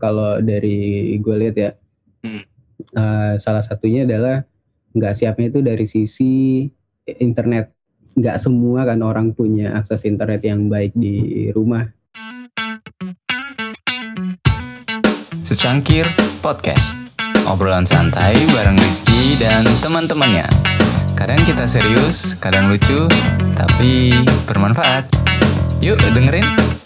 kalau dari gue lihat ya. Hmm. Uh, salah satunya adalah nggak siapnya itu dari sisi internet. Nggak semua kan orang punya akses internet yang baik di rumah. Secangkir Podcast Obrolan santai bareng Rizky dan teman-temannya Kadang kita serius, kadang lucu, tapi bermanfaat Yuk dengerin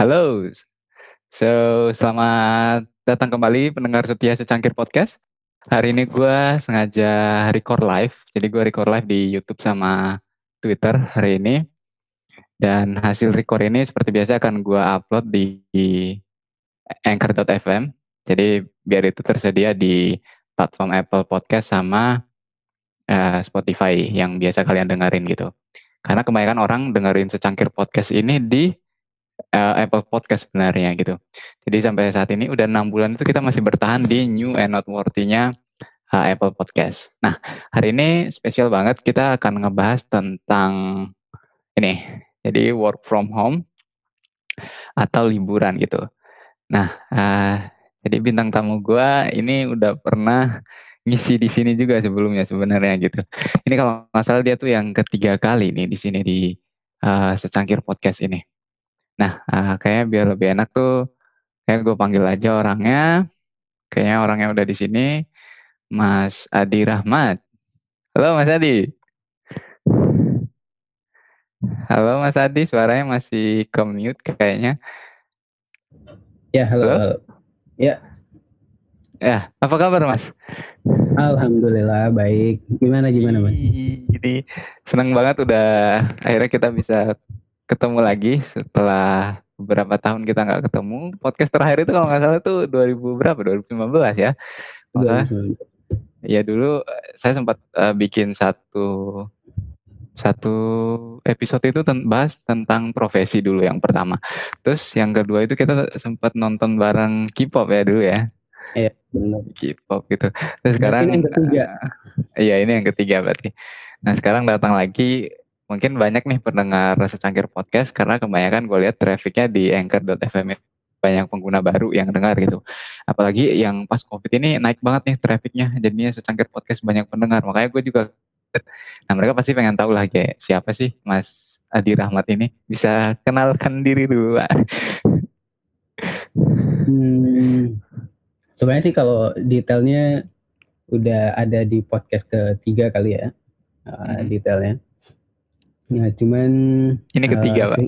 Halo, so selamat datang kembali pendengar setia secangkir podcast. Hari ini gue sengaja record live, jadi gue record live di YouTube sama Twitter hari ini. Dan hasil record ini seperti biasa akan gue upload di, anchor.fm. Jadi biar itu tersedia di platform Apple Podcast sama uh, Spotify yang biasa kalian dengerin gitu. Karena kebanyakan orang dengerin secangkir podcast ini di uh, Apple Podcast sebenarnya gitu. Jadi sampai saat ini udah enam bulan itu kita masih bertahan di new and noteworthy-nya uh, Apple Podcast. Nah hari ini spesial banget kita akan ngebahas tentang ini. Jadi work from home atau liburan gitu. Nah uh, jadi bintang tamu gue ini udah pernah ngisi di sini juga sebelumnya sebenarnya gitu. Ini kalau nggak salah dia tuh yang ketiga kali nih di sini di uh, secangkir podcast ini. Nah, uh, kayaknya biar lebih enak tuh, kayak gue panggil aja orangnya. Kayaknya orangnya udah di sini, Mas Adi Rahmat. Halo Mas Adi. Halo Mas Adi, suaranya masih commute kayaknya. Ya, halo. halo. halo. Ya. Ya, apa kabar Mas? Alhamdulillah baik. Gimana gimana Mas? Jadi senang banget udah akhirnya kita bisa ketemu lagi setelah beberapa tahun kita nggak ketemu. Podcast terakhir itu kalau nggak salah itu 2000 berapa? 2015 ya. Masa, ya dulu eh, saya sempat uh, bikin satu satu episode itu ten bahas tentang profesi dulu yang pertama. Terus yang kedua itu kita sempat nonton bareng K-pop ya dulu ya. Iya, benar. K-pop gitu. Terus sekarang ini yang ketiga. Uh, iya, ini yang ketiga berarti. Nah, sekarang datang lagi mungkin banyak nih pendengar secangkir podcast karena kebanyakan gue lihat trafficnya di anchor.fm banyak pengguna baru yang dengar gitu. Apalagi yang pas covid ini naik banget nih trafficnya, jadinya secangkir podcast banyak pendengar. Makanya gue juga, nah mereka pasti pengen tahu lah kayak siapa sih Mas Adi Rahmat ini. Bisa kenalkan diri dulu Pak. Hmm, sebenarnya sih kalau detailnya udah ada di podcast ketiga kali ya, uh, detailnya. Ya, cuman ini ketiga, uh, Pak.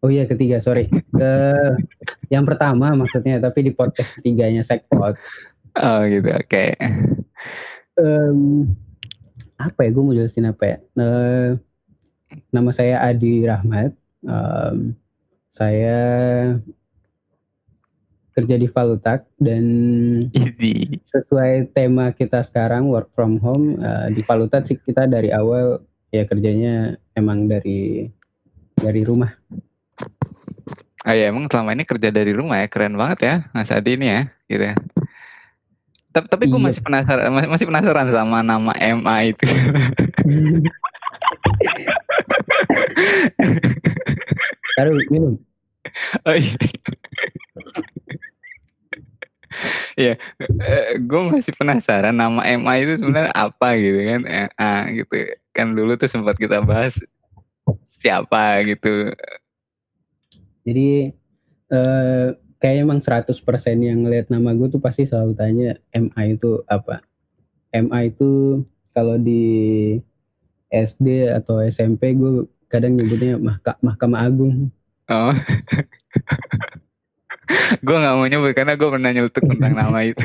Oh iya ketiga, sorry. Ke yang pertama maksudnya, tapi di podcast ketiganya Sekpot. Oh gitu, oke. Okay. Um, apa ya, gue mau jelasin apa ya. Uh, nama saya Adi Rahmat. Um, saya kerja di Valutak dan sesuai tema kita sekarang work from home uh, di Valutak sih kita dari awal ya kerjanya emang dari dari rumah. Ah ya emang selama ini kerja dari rumah ya keren banget ya Mas Adi ini ya gitu ya. Tapi, tapi gue iya. masih penasaran masih, masih penasaran sama nama MA itu. Taruh minum. Oh iya. Iya, eh, gue masih penasaran nama MA itu sebenarnya apa gitu kan, MA gitu. Kan dulu tuh sempat kita bahas siapa gitu. Jadi eh, kayak emang 100% yang ngeliat nama gue tuh pasti selalu tanya MA itu apa. MA itu kalau di SD atau SMP gue kadang nyebutnya Mahkamah Agung. Oh. gue nggak mau nyebut karena gue pernah nyeletuk tentang nama itu.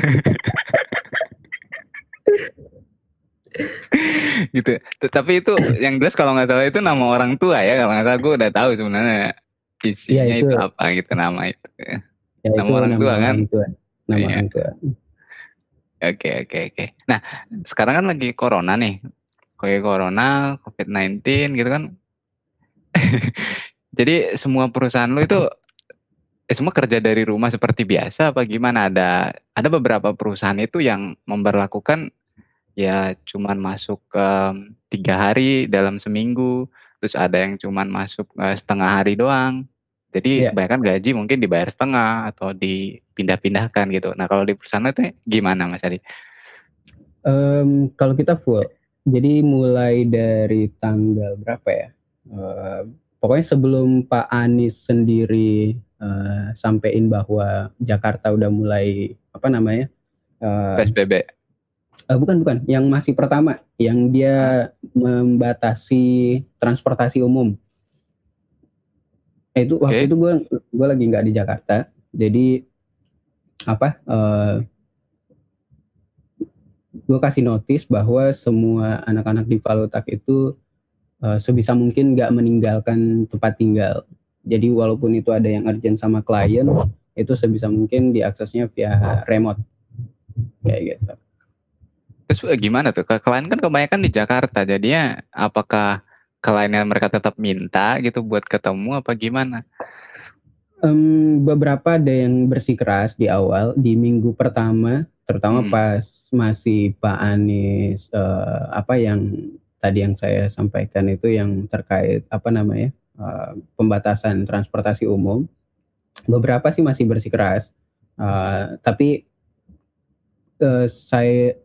Gitu. Tapi itu yang jelas kalau nggak salah itu nama orang tua ya kalau nggak salah gue udah tahu sebenarnya isinya ya, itu, itu. apa gitu nama itu ya, nama itu orang nama tua kan? orang kan? tua. nama ya. orang tua. Oke oke oke. Nah sekarang kan lagi corona nih. Kayak corona covid 19 gitu kan. Jadi semua perusahaan lu itu eh, semua kerja dari rumah seperti biasa apa gimana? Ada ada beberapa perusahaan itu yang memberlakukan ya cuman masuk, mmm, 3 hari dalam seminggu, terus ada yang cuman masuk, eee, setengah hari doang. Jadi Iya. kebanyakan gaji mungkin dibayar setengah atau dipindah-pindahkan gitu. Nah kalau di perusahaan tuh gimana Mas Adi? Mmm, kalau kita full. Jadi mulai dari tanggal berapa ya, eee, pokoknya sebelum Pak Anies sendiri, eee, sampein bahwa Jakarta udah mulai apa namanya, eee PSBB? eee, bukan bukan, yang masih pertama, yang dia membatasi transportasi umum. Itu waktu Oke. itu gue gue lagi nggak di Jakarta, jadi apa, eee gue kasih notice bahwa semua anak-anak di Valutak itu, eee, sebisa mungkin nggak meninggalkan tempat tinggal. Jadi walaupun itu ada yang urgent sama klien, itu sebisa mungkin diaksesnya via remote. Kayak gitu. Terus, eee, gimana tuh? Klien kan kebanyakan di Jakarta, jadinya apakah kliennya mereka tetap minta gitu buat ketemu apa gimana? Mmm, beberapa ada yang bersikeras di awal, di minggu pertama, terutama Mhm. pas masih Pak Anies, eee, apa yang tadi yang saya sampaikan itu yang terkait apa namanya, eee, pembatasan transportasi umum. Beberapa sih masih bersikeras, eee, tapi eee, saya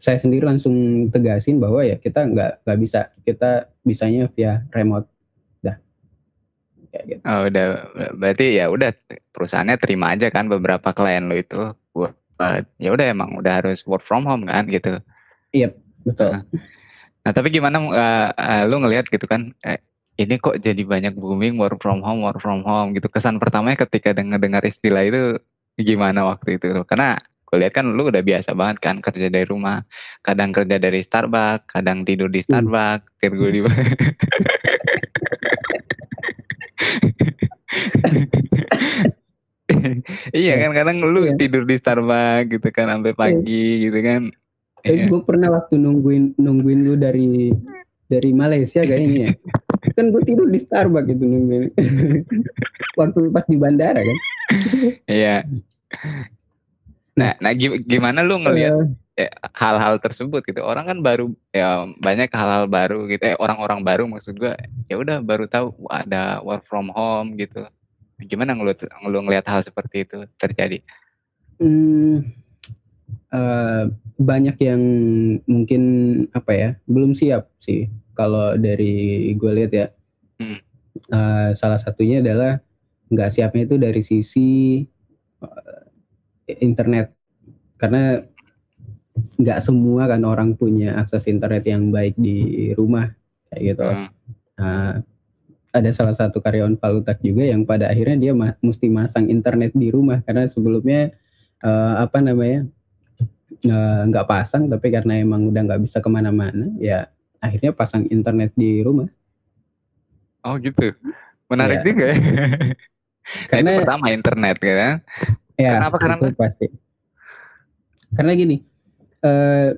saya sendiri langsung tegasin bahwa ya kita nggak nggak bisa, kita bisanya via remote. Kayak gitu. Oh udah, berarti ya udah perusahaannya terima aja kan beberapa klien lu itu buat ya udah emang udah harus work from home kan gitu? Iyap, betul. Heeh. Nah tapi gimana, eee eee, lu ngelihat gitu kan, ini kok jadi banyak booming work from home work from home gitu, kesan pertamanya ketika denger-dengar istilah itu gimana waktu itu? Karena kulihat kan lu udah biasa banget kan kerja dari rumah, kadang kerja dari Starbucks, kadang tidur di Mmm. Starbucks, tidur di Iya Iya. kan kadang lu Iya. tidur di Starbucks gitu kan sampai Iya. pagi gitu kan. Eh, Iya. gue pernah waktu nungguin nungguin lu dari dari Malaysia kayaknya ya. Kan gue tidur di Starbucks itu nungguin. Waktu pas di bandara kan. Iya. Nah Nah gi gimana lu ngelihat, eee, hal-hal tersebut gitu? Orang kan baru ya banyak hal-hal baru gitu, eh, orang-orang baru maksud gua, ya udah baru tahu ada work from home gitu. Gimana ngelut lu ngelihat hal seperti itu terjadi? Mmm, eee, banyak yang mungkin apa ya, belum siap sih kalau dari gue lihat ya. Mhm. Eee, salah satunya adalah nggak siapnya itu dari sisi, eee, internet. Karena nggak semua kan orang punya akses internet yang baik di rumah, kayak gitu. Heeh. Nah, ada salah satu karyawan Valutak juga yang pada akhirnya dia ma musti masang internet di rumah karena sebelumnya, eee, apa namanya, nggak pasang tapi karena emang udah nggak bisa ke mana-mana, ya akhirnya pasang internet di rumah. Oh gitu? Menarik Iya. juga ya. Nah itu Karena pertama internet ya kan? Iya, Kenapa itu kenapa? pasti. Karena gini, eee,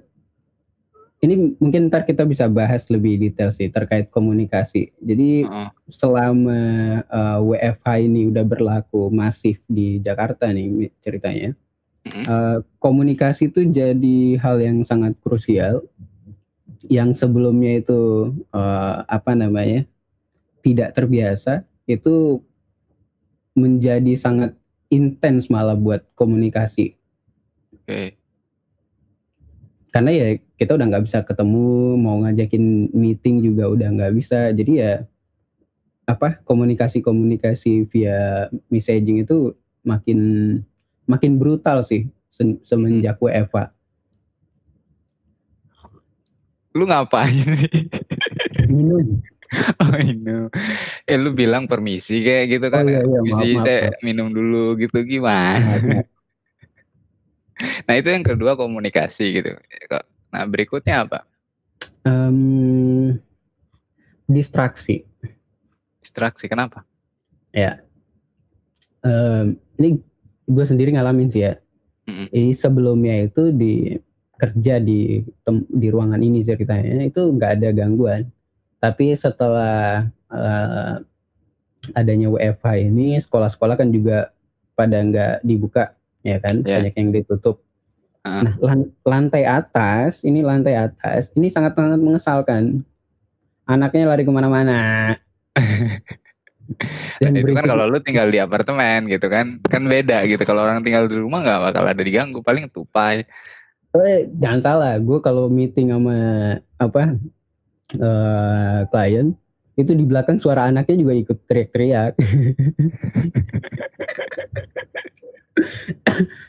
ini mungkin entar kita bisa bahas lebih detail sih terkait komunikasi. Jadi Heeh. selama, eee, WFH ini udah berlaku masif di Jakarta nih ceritanya, eee, komunikasi itu jadi hal yang sangat krusial, yang sebelumnya itu, eee, apa namanya, tidak terbiasa, itu menjadi sangat intens malah buat komunikasi. Oke. Karena ya kita udah nggak bisa ketemu, mau ngajakin meeting juga udah nggak bisa. Jadi ya, apa, komunikasi-komunikasi via messaging itu makin makin brutal sih semenjak WFH. Lu ngapain sih? Minum. Oh minum. Eh lu bilang permisi kayak gitu Oh kan, iya iya, maaf "Permisi maaf saya maaf. minum dulu," gitu gimana? Nah itu yang kedua komunikasi gitu. Nah berikutnya apa? Mmm, distraksi. Distraksi, kenapa? Ya. Mmm, ini gue sendiri ngalamin sih ya. Mhm. Ini sebelumnya itu di kerja di di ruangan ini ceritanya itu nggak ada gangguan. Tapi setelah, eee, adanya WFH ini sekolah-sekolah kan juga pada nggak dibuka ya kan Iya. banyak yang ditutup. Heeh. Nah lan- lantai atas ini lantai atas ini sangat sangat mengesalkan. Anaknya lari ke mana-mana. Dan itu kan kalau lu tinggal di apartemen gitu kan kan beda gitu kalau orang tinggal di rumah nggak bakal ada diganggu paling tupai Eh, jangan salah, gue kalau meeting sama apa eh klien itu di belakang suara anaknya juga ikut teriak-teriak.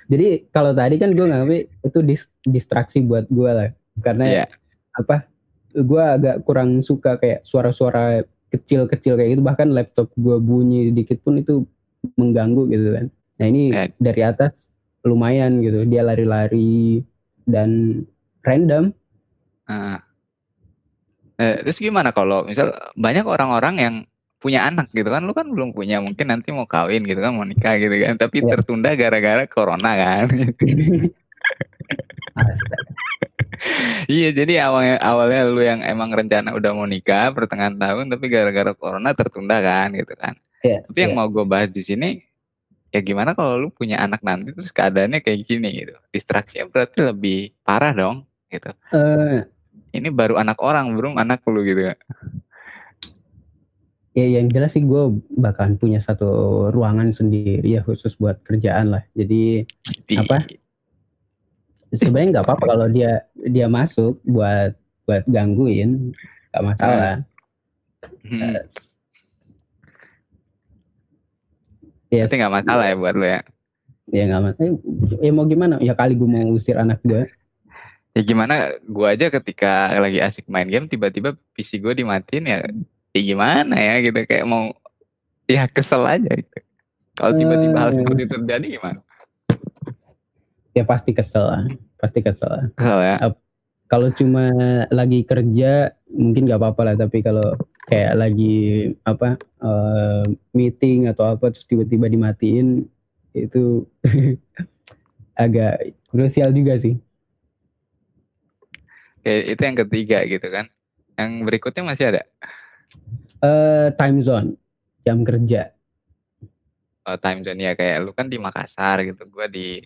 Jadi kalau tadi kan gue ngambil itu dis- distraksi buat gue lah, karena Iya. apa? Gue agak kurang suka kayak suara-suara kecil-kecil kayak gitu. Bahkan laptop gue bunyi dikit pun itu mengganggu gitu kan. Nah ini Eh. dari atas lumayan gitu, dia lari-lari dan random. Heeh. Eh, terus gimana kalau misal banyak orang-orang yang punya anak gitu kan lu kan belum punya mungkin nanti mau kawin gitu kan mau nikah gitu kan tapi Iya. tertunda gara-gara corona kan iya jadi awalnya awalnya lu yang emang rencana udah mau nikah pertengahan tahun tapi gara-gara corona tertunda kan gitu kan Iya, tapi yang iya. mau gue bahas di sini ya gimana kalau lu punya anak nanti terus keadaannya kayak gini gitu distraksinya berarti lebih parah dong gitu Eh, ini baru anak orang belum anak lu gitu ya yang jelas sih gue bakalan punya satu ruangan sendiri ya khusus buat kerjaan lah. Jadi Di- Apa? sebenarnya nggak apa-apa kalau dia dia masuk buat buat gangguin, nggak masalah. Hmm, Ya, berarti nggak masalah ya buat lu ya ya nggak masalah. Eh, ya mau gimana? Ya kali gue mau usir anak gue. ya gimana gua aja ketika lagi asik main game tiba-tiba PC gue dimatiin ya ya gimana ya gitu kayak mau ya kesel aja gitu kalau tiba-tiba hal Eh. seperti itu terjadi gimana Ya pasti kesel lah, pasti kesel lah. kesel ya Kalau cuma lagi kerja mungkin nggak apa-apa lah, tapi kalau kayak lagi apa eh, meeting atau apa terus tiba-tiba dimatiin itu agak krusial juga sih. kayak itu yang ketiga gitu kan yang berikutnya masih ada eh time zone, jam kerja. oh, time zone ya kayak lu kan di Makassar gitu gua di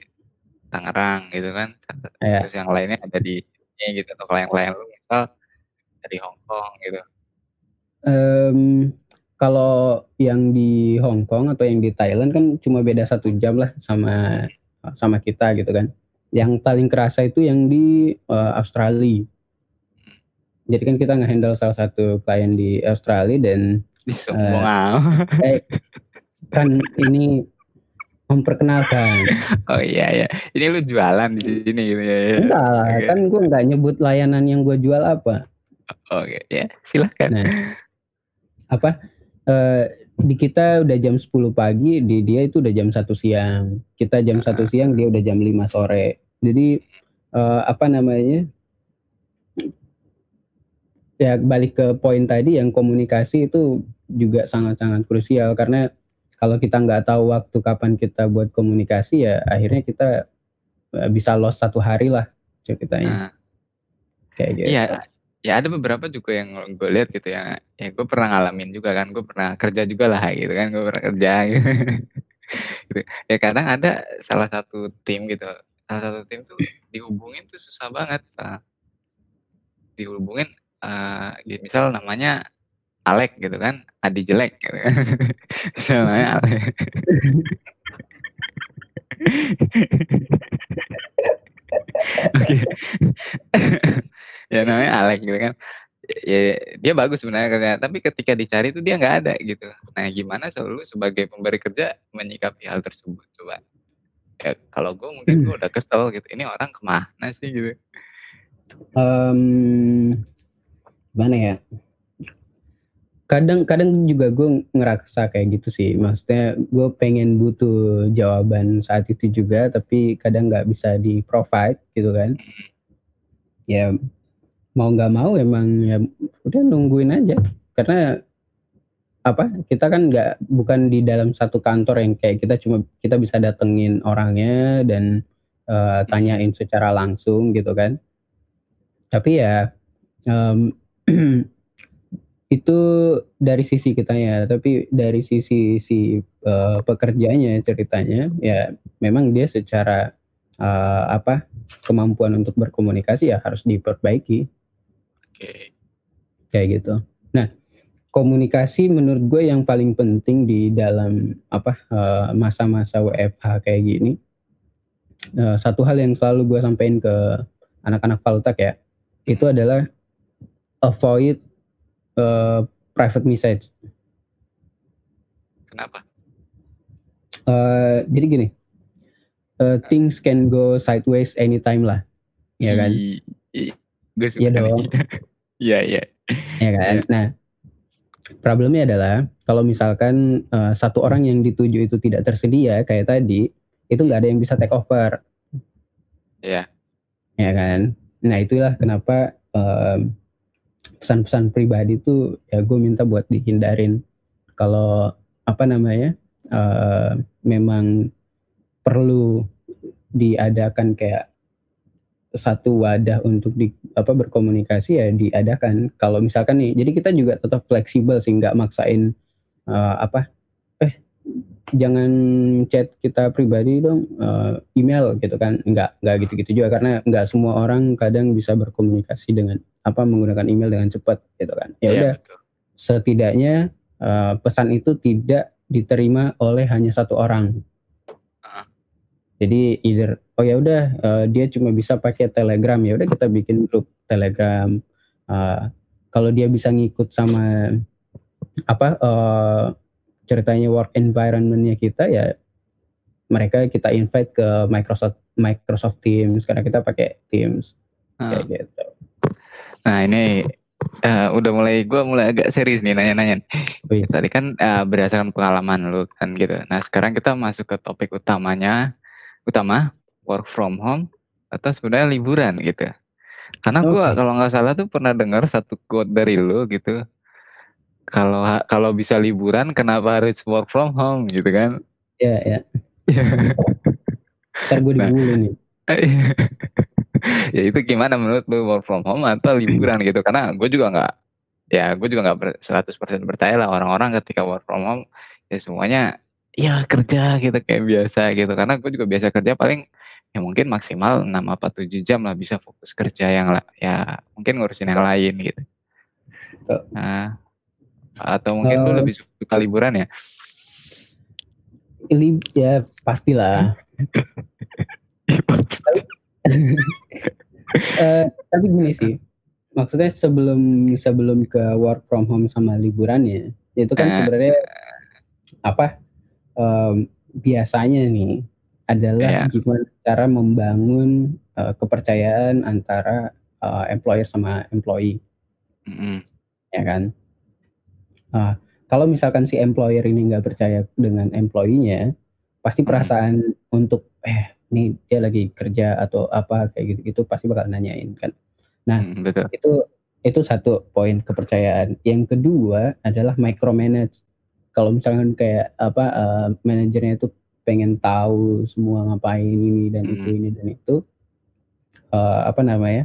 Tangerang gitu kan Iya. terus yang lainnya ada di sini gitu atau klien-klien lu misal dari Hong Kong gitu Em, kalau yang di Hong Kong atau yang di Thailand kan cuma beda satu jam lah sama sama kita gitu kan. Yang paling kerasa itu yang di eh, Australia. Jadi kan kita ngehandle salah satu klien di Australia dan Ih, sombong ah. eh, kan ini memperkenalkan. oh iya ya ini lu jualan di sini gitu ya, ya. Enggak lah, Oke. kan gue nggak nyebut layanan yang gue jual apa. oke ya silahkan Nah, apa eh, di kita udah jam 10 pagi, di dia itu udah jam satu siang. Kita jam satu siang, dia udah jam 5 sore. Jadi eh, apa namanya? Ya balik ke poin tadi yang komunikasi itu juga sangat-sangat krusial karena kalau kita nggak tahu waktu kapan kita buat komunikasi ya akhirnya kita eh, bisa lost satu hari lah ceritanya Nah, kayak gitu. Iya, ya ada beberapa juga yang gue lihat gitu ya. Ya gue pernah ngalamin juga kan, gue pernah kerja juga lah gitu kan, gue pernah kerja. Gitu. Gitu. Ya kadang ada salah satu tim gitu, salah satu tim tuh dihubungin tuh susah banget. Dihubungin, eh, ya misal namanya Alek gitu kan, Adi jelek gitu kan. Misal namanya Alek. Oke. ya namanya Alek gitu kan. Ya dia bagus sebenarnya kerjanya, tapi ketika dicari itu dia nggak ada gitu. Nah gimana selalu sebagai pemberi kerja menyikapi hal tersebut coba? Ya kalau gue mungkin gue udah kesel gitu. Ini orang ke mana sih gitu? Em, gimana ya? Kadang-kadang juga gue ngerasa kayak gitu sih. Maksudnya gue pengen butuh jawaban saat itu juga, tapi kadang nggak bisa di provide gitu kan. Ya mau nggak mau emang ya udah nungguin aja. Karena apa? Kita kan nggak bukan di dalam satu kantor yang kayak kita cuma kita bisa datengin orangnya dan eh, tanyain secara langsung gitu kan. Tapi ya em, Itu dari sisi kitanya, tapi dari sisi si, eee, pekerjanya ceritanya, ya memang dia secara, eee, apa, kemampuan untuk berkomunikasi ya harus diperbaiki. Oke. Kayak gitu. Nah, komunikasi menurut gue yang paling penting di dalam apa, eee, masa-masa WFH kayak gini, eee, satu hal yang selalu gue sampein ke anak-anak Valtech ya, itu Mhm. adalah avoid, eee, private message. Kenapa? Eee, jadi gini, eee, things can go sideways anytime lah, ya kan? Gue Iya suka nih. dong. Iya iya. Ya kan? Iya. Nah, problemnya adalah kalau misalkan, eee, satu orang yang dituju itu tidak tersedia kayak tadi, itu nggak ada yang bisa take over. Iya. Ya kan? Nah, itulah kenapa, mmm, pesan-pesan pribadi tuh ya gue minta buat dihindarin. Kalau apa namanya, eee, memang perlu diadakan kayak satu wadah untuk di apa, berkomunikasi ya diadakan. Kalau misalkan nih jadi kita juga tetap fleksibel sih, nggak maksain, eee, apa, "Eh, jangan chat kita pribadi dong, eee, email," gitu kan. Nggak nggak gitu-gitu juga, karena nggak semua orang kadang bisa berkomunikasi dengan apa, menggunakan email dengan cepat gitu kan. Ya Iya, udah, setidaknya, eee, pesan itu tidak diterima oleh hanya satu orang. Heeh. Jadi either, oh ya udah, eee, dia cuma bisa pakai Telegram, ya udah kita bikin grup Telegram. Eee, kalau dia bisa ngikut sama apa, eee, ceritanya work environment-nya kita ya mereka kita invite ke Microsoft Microsoft Teams, karena kita pakai Teams, kayak Heeh. gitu. Nah ini, eee, udah mulai gue mulai agak serius nih nanya-nanya. Wih. Tadi kan, eee, berdasarkan pengalaman lu kan gitu. Nah sekarang kita masuk ke topik utamanya utama, work from home atau sebenarnya liburan gitu. Karena gue kalau nggak salah tuh pernah dengar satu quote dari lu gitu, kalau kalau bisa liburan kenapa harus work from home gitu kan. Iya iya. Entar gue Nah dibully nih. ya itu gimana menurut lu work from home atau liburan gitu? Karena gue juga nggak ya gue juga nggak ber 100% percaya lah orang-orang ketika work from home, ya semuanya, ya kerja gitu kayak biasa gitu. Karena gue juga biasa kerja paling ya mungkin maksimal 6 apa 7 jam lah bisa fokus kerja yang ya mungkin ngurusin yang lain gitu. Nah, atau mungkin lu Eee lebih suka liburan ya? Lib ya pastilah. Iya pasti. Tapi eee, tapi gini sih, maksudnya sebelum sebelum ke work from home sama liburannya, itu kan Heeh. sebenarnya apa, mmm, biasanya nih adalah Iya. gimana cara membangun, eee, kepercayaan antara, eee, employer sama employee. Mhm. Ya kan? Eee, kalau misalkan si employer ini nggak percaya dengan employee-nya, pasti perasaan untuk, "Eh, nih dia lagi kerja," atau apa kayak gitu-gitu pasti bakal nanyain kan. Nah, Mhm, betul. itu itu satu poin kepercayaan. Yang kedua adalah micromanage. Kalau misalkan kayak apa, eee, manajernya itu pengen tahu semua ngapain ini dan itu Mhm. ini dan itu, eee, apa namanya,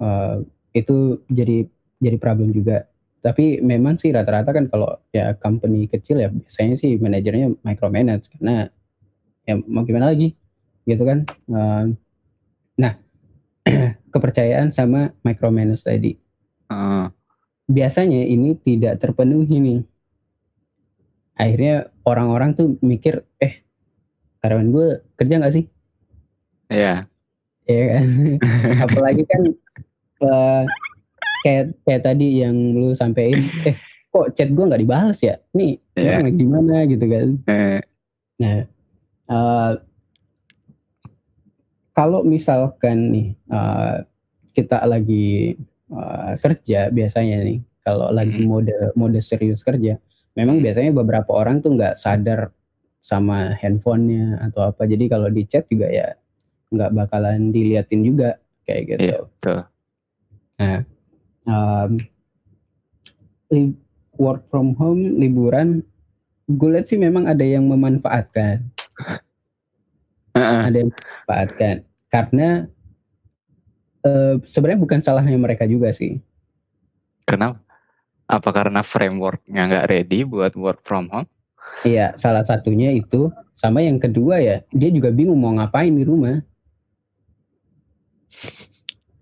eee, itu jadi jadi problem juga. Tapi memang sih rata-rata kan kalau ya company kecil ya biasanya sih manajernya micromanage karena ya mau gimana lagi, gitu kan. Eee, nah, kepercayaan sama micromanage tadi. Heeh. Biasanya ini tidak terpenuhi nih. Akhirnya orang-orang tuh mikir, "Eh, karyawan gue kerja nggak sih?" Iya. Iya kan? Apalagi kan, eee, kayak kayak tadi yang lu sampein, "Eh, kok chat gue nggak dibales ya? Nih Iya. lagi di mana?" Gitu kan. Heeh. Nah, eee kalau misalkan nih, eee, kita lagi, eee, kerja biasanya nih, kalau lagi Mhm. mode mode serius kerja, memang Mhm. biasanya beberapa orang tuh nggak sadar sama handphone-nya atau apa. Jadi kalau di chat juga ya nggak bakalan diliatin juga, kayak Iya, gitu. betul. Nah, lib work from home, liburan, gue lihat sih memang ada yang memanfaatkan. Heeh. Ada yang memanfaatkan. Karena eee, sebenarnya bukan salahnya mereka juga sih. Kenapa? Apa karena framework-nya nggak ready buat work from home? Iya, salah satunya itu. Sama yang kedua ya, dia juga bingung mau ngapain di rumah.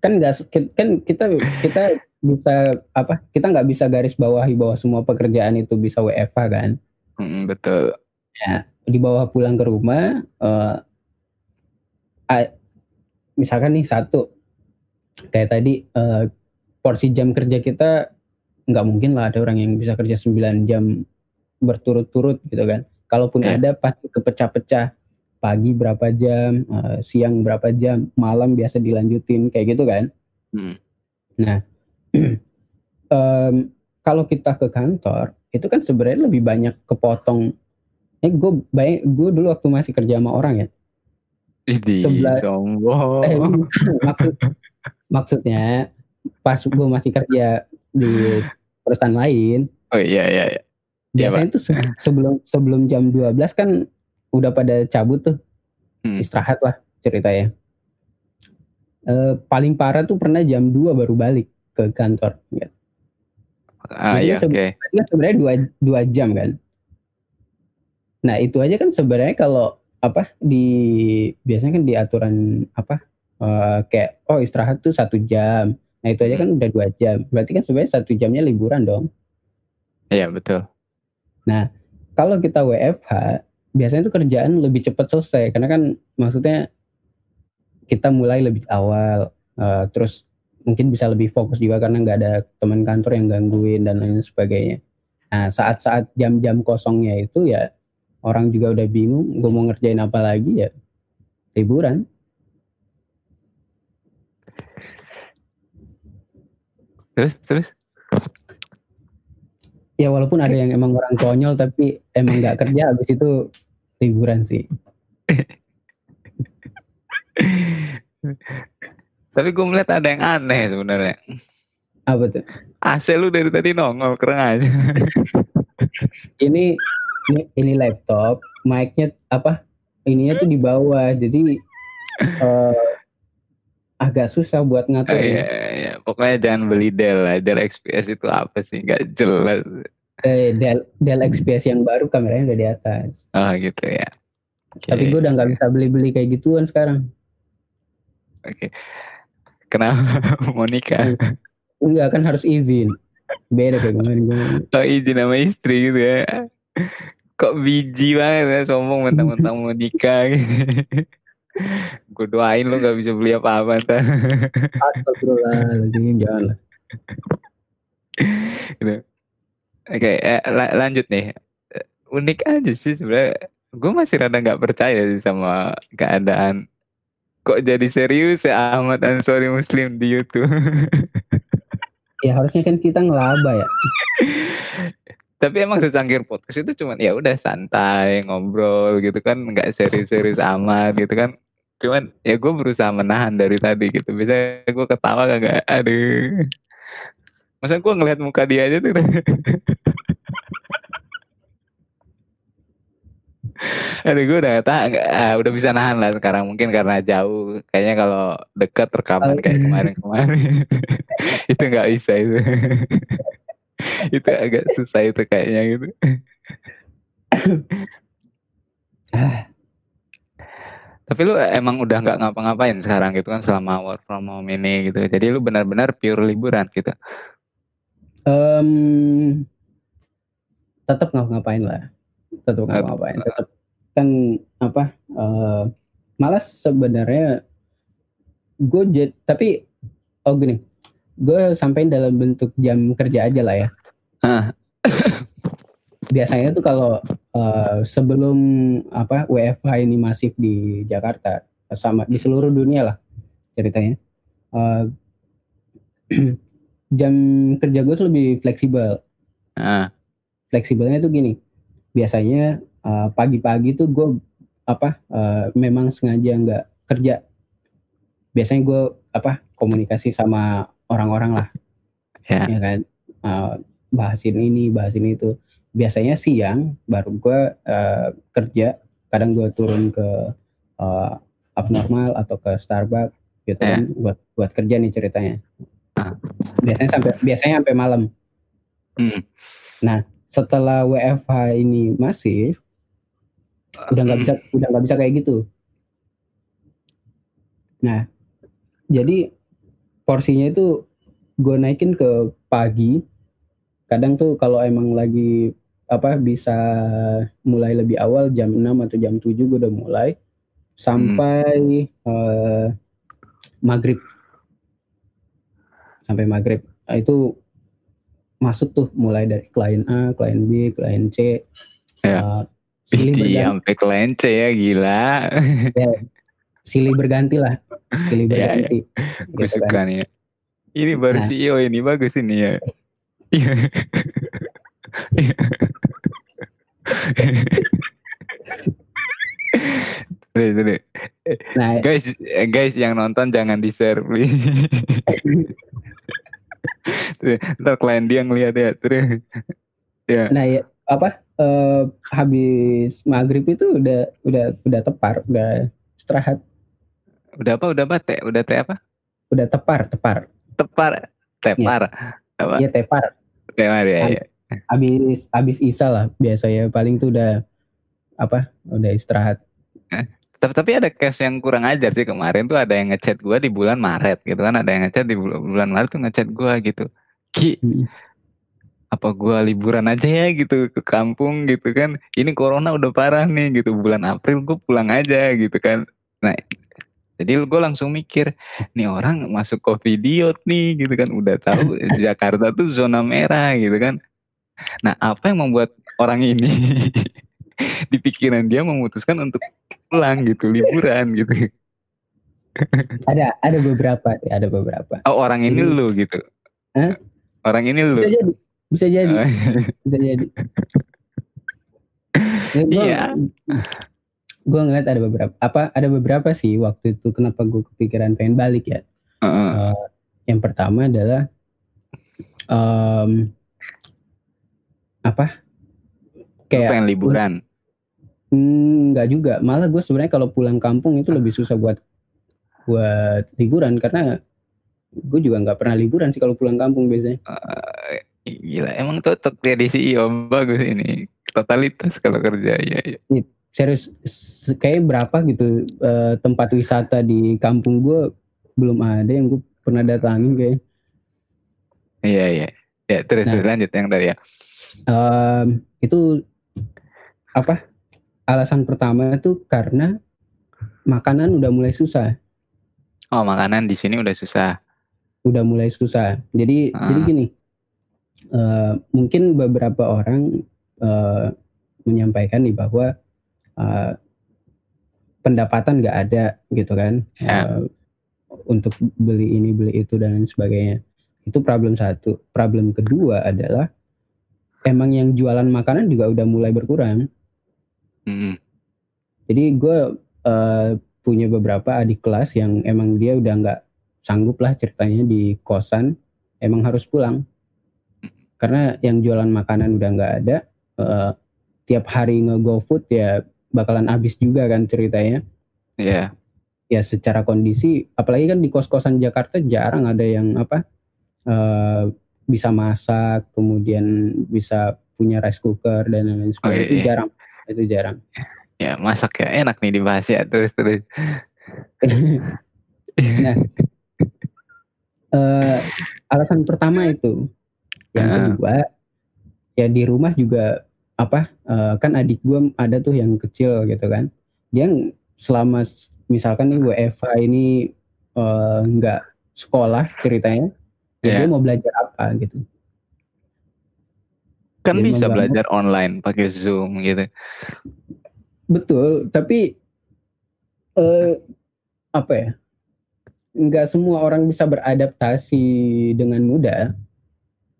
Kan nggak kan kita kita bisa apa? Kita nggak bisa garis bawahi bahwa semua pekerjaan itu bisa WFH kan? Mm, betul. Ya, di bawah pulang ke rumah, uh, misalkan nih satu, kayak tadi uh, porsi jam kerja kita nggak mungkin lah ada orang yang bisa kerja 9 jam berturut-turut gitu kan. Kalaupun yeah. ada pasti kepecah-pecah. Pagi berapa jam, uh, siang berapa jam, malam biasa dilanjutin kayak gitu kan. Hmm. Nah, um, kalau kita ke kantor itu kan sebenarnya lebih banyak kepotong. Eh, gue baik, gue dulu waktu masih kerja sama orang ya. Ini sombong. Eh, maksud, maksudnya pas gue masih kerja di perusahaan lain. Oh iya iya. iya. Iya, Biasanya tuh sebelum sebelum jam 12 kan udah pada cabut tuh. Hmm. Istirahat lah ceritanya. E, paling parah tuh pernah jam 2 baru balik ke kantor. Ya. Ah iya oke. Okay. Sebenarnya dua, dua jam kan. Nah itu aja kan sebenarnya kalau apa di biasanya kan di aturan apa uh, kayak oh istirahat tuh satu jam. Nah itu aja kan hmm. udah dua jam. Berarti kan sebenarnya satu jamnya liburan dong. Iya betul. Nah, kalau kita WFH, biasanya itu kerjaan lebih cepat selesai karena kan maksudnya kita mulai lebih awal, uh, terus mungkin bisa lebih fokus juga karena nggak ada teman kantor yang gangguin dan lain sebagainya. Nah, saat-saat jam-jam kosongnya itu ya orang juga udah bingung, gue mau ngerjain apa lagi ya liburan. Terus, terus? Ya walaupun ada yang emang orang konyol tapi emang nggak kerja habis itu liburan sih. tapi gue melihat ada yang aneh sebenarnya. Apa tuh? AC lu dari tadi nongol keren aja. ini ini ini laptop, mic-nya apa? Ininya tuh di bawah. Jadi uh, agak susah buat ngatur. Oh, iya, iya. Pokoknya jangan beli Dell lah. Dell XPS itu apa sih? Gak jelas. Eh, Dell, Dell XPS yang baru kameranya udah di atas. Oh gitu ya. Okay. Tapi gue udah nggak bisa beli-beli kayak gituan sekarang. Oke. Okay. Kenapa mau nikah? Enggak kan harus izin. Beda kayak kemarin. Oh izin sama istri gitu ya. Kok biji banget ya sombong mentang-mentang mau nikah. Gue doain lu gak bisa beli apa-apa ntar. Astagfirullahaladzim, jangan lah. gitu. Oke, okay, eh, lanjut nih. Unik aja sih sebenarnya. Gue masih rada nggak percaya sih sama keadaan kok jadi serius ya Ahmad Ansori Muslim di YouTube. ya harusnya kan kita ngelaba ya. Tapi emang secangkir podcast itu cuman ya udah santai ngobrol gitu kan nggak serius-serius amat gitu kan cuman ya gue berusaha menahan dari tadi gitu bisa gue ketawa kagak aduh masa gue ngeliat muka dia aja tuh Aduh gue udah tak uh, udah bisa nahan lah sekarang mungkin karena jauh kayaknya kalau dekat rekaman kayak kemarin-kemarin itu nggak bisa itu itu agak susah itu kayaknya gitu Tapi lu emang udah nggak ngapa-ngapain sekarang gitu kan selama work from home ini gitu. Jadi lu benar-benar pure liburan gitu. Um, tetap ngapa-ngapain lah. Tetap ngapa-ngapain. Tetap kan apa? Uh, malas sebenarnya gue tapi oh gini gue sampaikan dalam bentuk jam kerja aja lah ya. biasanya tuh kalau uh, sebelum apa WFH ini masif di Jakarta sama di seluruh dunia lah ceritanya uh, jam kerja gue tuh lebih fleksibel. Uh. Fleksibelnya tuh gini, biasanya uh, pagi-pagi tuh gue apa uh, memang sengaja nggak kerja. Biasanya gue apa komunikasi sama orang-orang lah, yeah. ya kan, uh, bahasin ini, bahasin itu. Biasanya siang baru gue uh, kerja. Kadang gue turun ke uh, abnormal atau ke Starbucks gitu kan buat buat kerja nih ceritanya. Biasanya sampai biasanya sampai malam. Hmm. Nah, setelah WFH ini masif, udah nggak Hmm. bisa udah nggak bisa kayak gitu. Nah, jadi porsinya itu gue naikin ke pagi. Kadang tuh kalau emang lagi apa bisa mulai lebih awal jam 6 atau jam 7 gue udah mulai sampai eh, maghrib sampai maghrib Nah, itu masuk tuh mulai dari klien A, klien B, klien C. Ya. Eh, silih Ih, berganti, sampai kelence ya gila. silih berganti lah, silih Iya, iya. berganti. Gue gitu suka kan. nih. ya. Ini baru Nah. CEO ini bagus ini ya. Iya. Nah, Guys, eh, guys yang nonton jangan di share please. Ntar klien dia ngeliat ya terus. Ya. nah ya apa eh, habis maghrib itu udah udah udah tepar, udah istirahat, Udah apa? Udah apa? Teh? Udah teh apa? udah tepar, tepar. Tepar. Tepar. Apa? Iya tepar. Tepar ya, ya. Habis habis isa lah biasanya paling tuh udah apa? Udah istirahat. Tapi, tapi ada case yang kurang ajar sih kemarin tuh ada yang ngechat gua di bulan Maret gitu kan ada yang ngechat di bul- bulan Maret tuh ngechat gua gitu Ki Hmm. Apa gua liburan aja ya gitu ke kampung gitu kan. Ini corona udah parah nih gitu. Bulan April gua pulang aja gitu kan. Nah jadi gue langsung mikir nih orang masuk covidiot nih gitu kan. Udah tahu Jakarta tuh zona merah gitu kan. Nah apa yang membuat orang ini di pikiran dia memutuskan untuk pulang gitu liburan gitu? Ada ada beberapa sih, ada beberapa. oh orang ini Jadi- lu gitu. Hah? orang ini lu. Bisa jadi, bisa jadi, Oh, bisa jadi. Ya, Iya. Gue ngeliat ada beberapa, apa ada beberapa sih waktu itu kenapa gue kepikiran pengen balik ya. Heeh. Eh, yang pertama adalah em, apa? Lu Kayak pengen liburan Hmm, nggak juga. Malah gue sebenarnya kalau pulang kampung itu lebih susah buat buat liburan karena gue juga nggak pernah liburan sih kalau pulang kampung biasanya. Eh, gila emang cocok jadi CEO bagus ini totalitas kalau kerja ya, ya. Serius, se- kayak berapa gitu eh, tempat wisata di kampung gue belum ada yang gue pernah datangin kayak. iya iya ya terus Nah. terus lanjut yang tadi ya Em, itu apa? Alasan pertama itu karena makanan udah mulai susah. oh makanan di sini udah susah udah mulai susah. Jadi Ah. jadi gini, eh, mungkin beberapa orang eh, menyampaikan nih bahwa eh, pendapatan nggak ada gitu kan Ya. eh, untuk beli ini beli itu dan lain sebagainya. Itu problem satu. Problem kedua adalah emang yang jualan makanan juga udah mulai berkurang. Mm, Jadi gue eh, punya beberapa adik kelas yang emang dia udah nggak sanggup lah ceritanya di kosan, emang harus pulang. Karena yang jualan makanan udah nggak ada, eh, tiap hari nge-go food ya bakalan habis juga kan ceritanya. Iya Ya secara kondisi, apalagi kan di kos-kosan Jakarta jarang ada yang apa eh, bisa masak, kemudian bisa punya rice cooker dan lain-lain sebagainya. iya, Itu iya. jarang, itu jarang. ya masak ya enak nih dibahas ya terus terus Nah, eh, alasan pertama itu, yang Ah. kedua, ya di rumah juga apa? eh, kan adik gue ada tuh yang kecil gitu kan, dia selama misalkan nih WFH ini eh, nggak sekolah ceritanya, ya Iya. dia mau belajar apa gitu. kan Dia bisa belajar online pakai zoom gitu Betul, tapi eh, apa ya? Nggak semua orang bisa beradaptasi dengan mudah.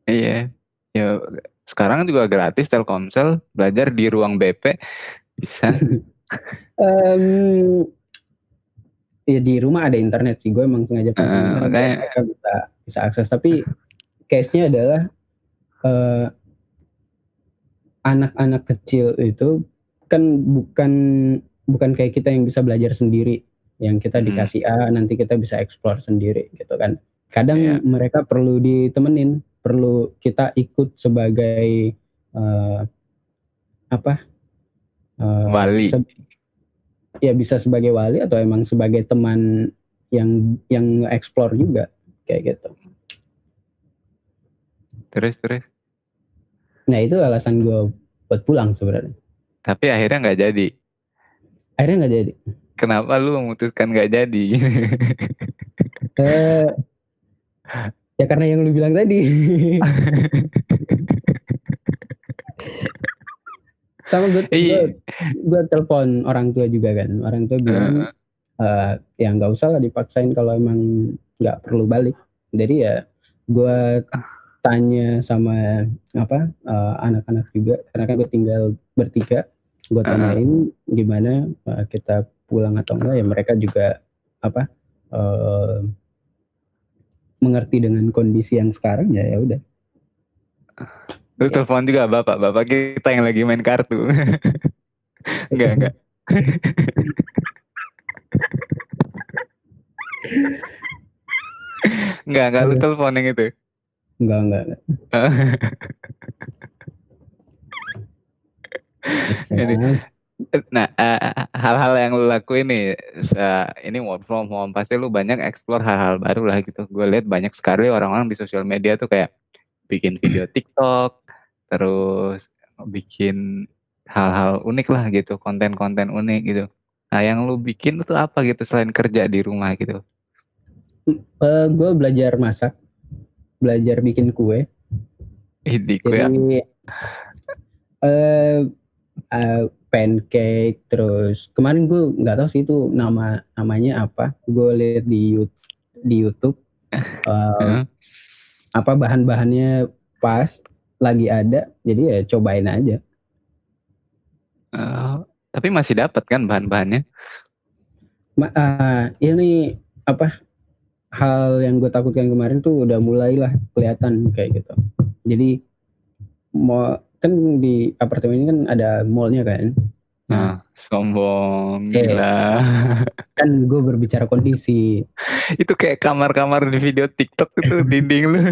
Iya. Ya sekarang juga gratis Telkomsel belajar di ruang BP bisa. Em, ya di rumah ada internet sih gue emang sengaja pasang Heeh, internet makanya- mereka bisa bisa akses. Tapi case-nya adalah eh, anak-anak kecil itu kan bukan bukan kayak kita yang bisa belajar sendiri. Yang kita Hmm. dikasih A nanti kita bisa explore sendiri gitu kan. Kadang Iya. mereka perlu ditemenin perlu kita ikut sebagai uh, apa? Uh, wali. se ya bisa sebagai wali atau emang sebagai teman yang yang explore juga kayak gitu. Terus terus? Nah itu alasan gue buat pulang sebenarnya. Tapi akhirnya nggak jadi? Akhirnya nggak jadi. Kenapa lu memutuskan nggak jadi? Eh, ya karena yang lu bilang tadi. Sama gue gue, gue telepon orang tua juga kan. Orang tua bilang uh, ya nggak usah lah dipaksain kalau emang nggak perlu balik. Jadi ya gue tanya sama apa uh, anak-anak juga. Karena kan gue tinggal bertiga gue tanyain gimana uh, kita pulang atau enggak ya mereka juga apa uh, mengerti dengan kondisi yang sekarang ya ya udah lu ya. telepon juga bapak bapak kita yang lagi main kartu enggak enggak Enggak, enggak lu telepon yang itu. Enggak, enggak. enggak. nah, uh, hal-hal yang lu lakuin nih, uh, ini work from home, pasti lu banyak explore hal-hal baru lah gitu. Gue lihat banyak sekali orang-orang di sosial media tuh kayak bikin video TikTok, terus bikin hal-hal unik lah gitu, konten-konten unik gitu. Nah, yang lu bikin itu apa gitu selain kerja di rumah gitu? Uh, gue belajar masak, belajar bikin kue. Ini kue. Jadi, uh, uh, pancake terus kemarin gue nggak tahu sih itu nama namanya apa. Gue lihat di YouTube di YouTube uh, apa bahan-bahannya pas lagi ada jadi ya cobain aja. Uh, tapi masih dapat kan bahan-bahannya? Ma uh, ini apa hal yang gue takutkan kemarin tuh udah mulailah kelihatan kayak gitu. Jadi mau kan di apartemen ini kan ada mallnya kan. Nah, sombong okay. gila. Kan gue berbicara kondisi. itu kayak kamar-kamar di video TikTok itu dinding lu.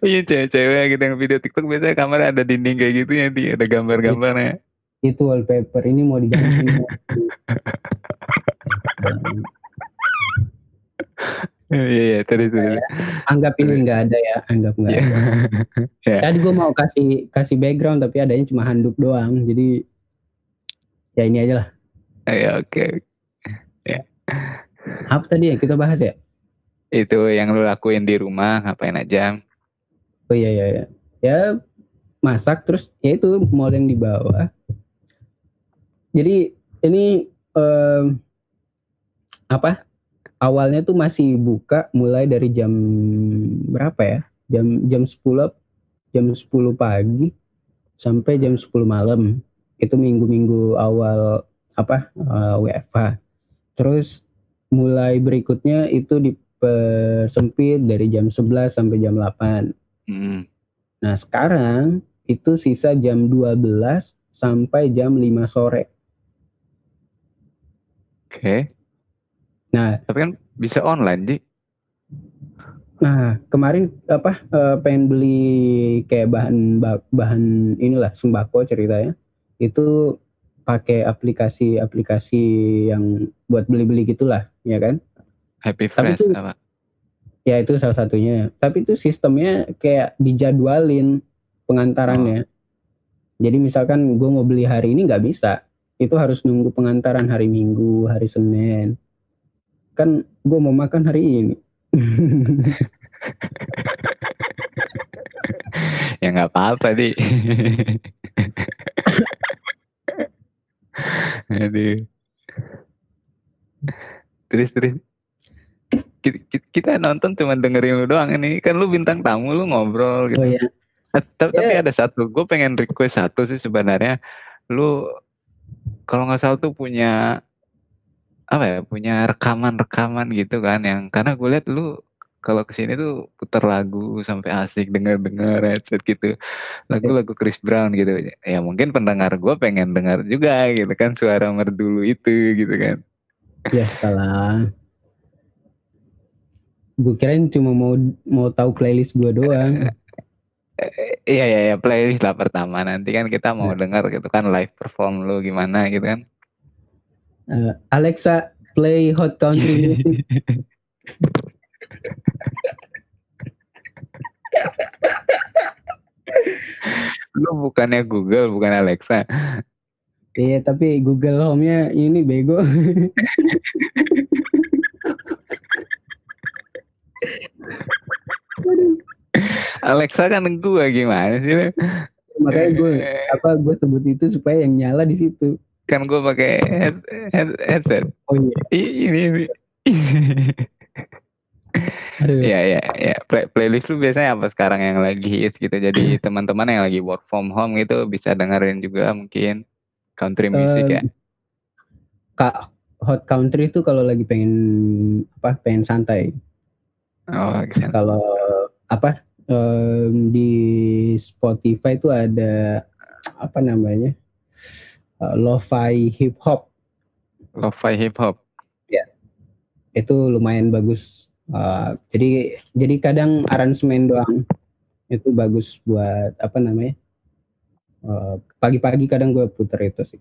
iya cewek-cewek gitu yang video TikTok biasanya kamar ada dinding kayak gitu ya, ada gambar-gambarnya. Itu wallpaper ini mau diganti. Iya, iya, iya, tadi itu. Anggap ini enggak ada ya, anggap enggak yeah. ada. yeah. Tadi gue mau kasih kasih background tapi adanya cuma handuk doang, jadi ya ini aja lah. Ya oke. Okay. Ya. Apa tadi yang kita bahas ya? Itu yang lu lakuin di rumah, ngapain aja? Oh iya iya iya. Ya masak terus ya itu mall yang di bawah. Jadi ini um, apa awalnya tuh masih buka mulai dari jam berapa ya? Jam jam 10 jam 10 pagi sampai jam 10 malam. Itu minggu-minggu awal apa uh, eh, WFH terus mulai berikutnya itu dipersempit dari jam 11 sampai jam 8 hmm. nah sekarang itu sisa jam 12 sampai jam 5 sore. Oke. okay. Nah, tapi kan bisa online, Ji. Nah, kemarin apa uh, pengen beli kayak bahan bahan inilah sembako ceritanya. Itu pakai aplikasi-aplikasi yang buat beli-beli gitulah, ya kan? Happy Fresh itu, apa? Ya itu salah satunya. Tapi itu sistemnya kayak dijadwalin pengantarannya. Oh. Jadi misalkan gue mau beli hari ini nggak bisa, itu harus nunggu pengantaran hari Minggu, hari Senin kan gue mau makan hari ini. Ya nggak apa-apa di. Aduh. Terus terus. Kita, nonton cuma dengerin lu doang ini. Kan lu bintang tamu lu ngobrol gitu. Oh, iya. tapi, yeah. tapi ada satu gue pengen request satu sih sebenarnya. Lu kalau nggak salah tuh punya apa ya, punya rekaman-rekaman gitu kan yang karena gue lihat lu kalau ke sini tuh putar lagu sampai asik denger-denger headset gitu. Lagu-lagu Chris Brown gitu. Ya mungkin pendengar gue pengen dengar juga gitu kan suara merdu itu gitu kan. Ya salah. gue kirain cuma mau mau tahu playlist gue doang. Iya iya ya playlist lah pertama nanti kan kita mau Nah. dengar gitu kan live perform lu gimana gitu kan. Eh, Alexa play hot country music. Lu bukannya Google bukan Alexa. Iya tapi Google Home-nya ini bego. Alexa kan gua gimana sih? Makanya gue apa gue sebut itu supaya yang nyala di situ. Kan gua pakai head, head, headset. Oh iya. I- Ini ini. Aduh. Iya iya iya. Play, playlist lu biasanya apa sekarang yang lagi hits gitu. Jadi teman-teman yang lagi work from home gitu bisa dengerin juga mungkin country music ya. Eh, Kak hot country itu kalau lagi pengen apa pengen santai. Oh. Kalau apa em, di Spotify itu ada apa namanya eh, lo-fi hip hop lo-fi hip hop. itu lumayan bagus. Eh, jadi jadi kadang aransemen doang itu bagus buat apa namanya eh, pagi-pagi kadang gue puter itu sih.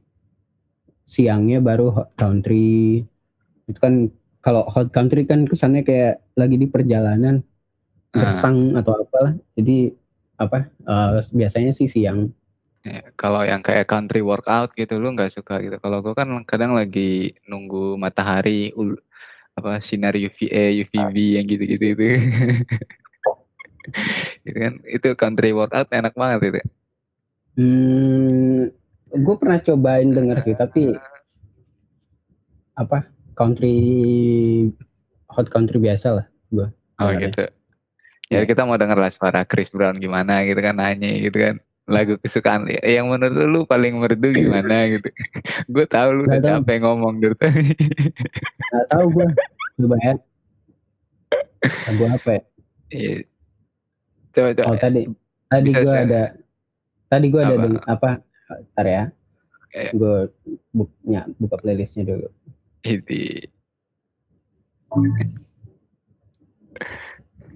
Siangnya baru hot country itu kan kalau hot country kan kesannya kayak lagi di perjalanan Ah, gersang atau apalah. Jadi apa eh, biasanya sih siang. Ya, kalau yang kayak country workout gitu lu nggak suka gitu. Kalau gua kan kadang lagi nunggu matahari ul- apa sinar UVA, UVB yang gitu-gitu itu. itu kan itu country workout enak banget itu. Hmm, gue pernah cobain denger sih, tapi apa country hot country biasa lah gue. Oh dengernya. gitu. Jadi kita mau denger lah suara Chris Brown gimana gitu kan nanya gitu kan lagu kesukaan yang menurut lu paling merdu gimana gitu. gue tahu lu udah Nggak capek ngomong dari tadi. Gak tahu gue. Coba ya. Lagu apa ya? Iya. Coba coba. Oh tadi tadi gue ada tadi gue ada Apa? apa? Ntar ya. Iya. Gue buknya buka playlistnya dulu. Ini.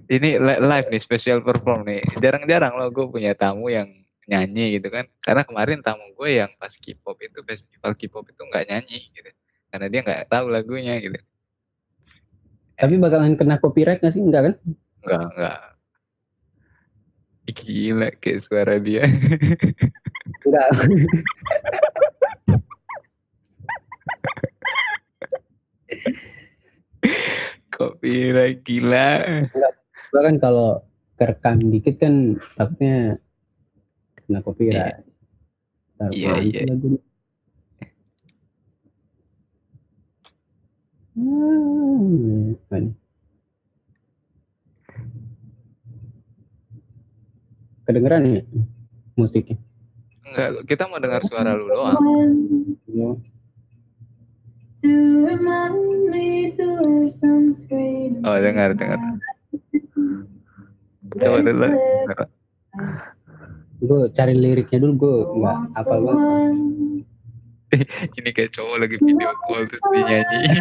Ini li- live nih special perform nih. Jarang-jarang loh gue punya tamu yang nyanyi gitu kan. Karena kemarin tamu gue yang pas K-pop itu festival K-pop itu nggak nyanyi gitu. Karena dia nggak tahu lagunya gitu. Tapi bakalan kena copyright gak sih? Enggak kan? Enggak, enggak. Gila kayak suara dia. Enggak. Copyright gila. Gue kan kalau kerekam dikit kan takutnya kena copyright. Ntar Iya, mana iya. sih lagunya? Hmm, apa nih? Kedengeran ya musiknya? Enggak, kita mau dengar suara lu doang. Oh, dengar, dengar. Coba dulu. Gue cari liriknya dulu gue nggak apa banget. Ini kayak cowok lagi video call terus dia nyanyi.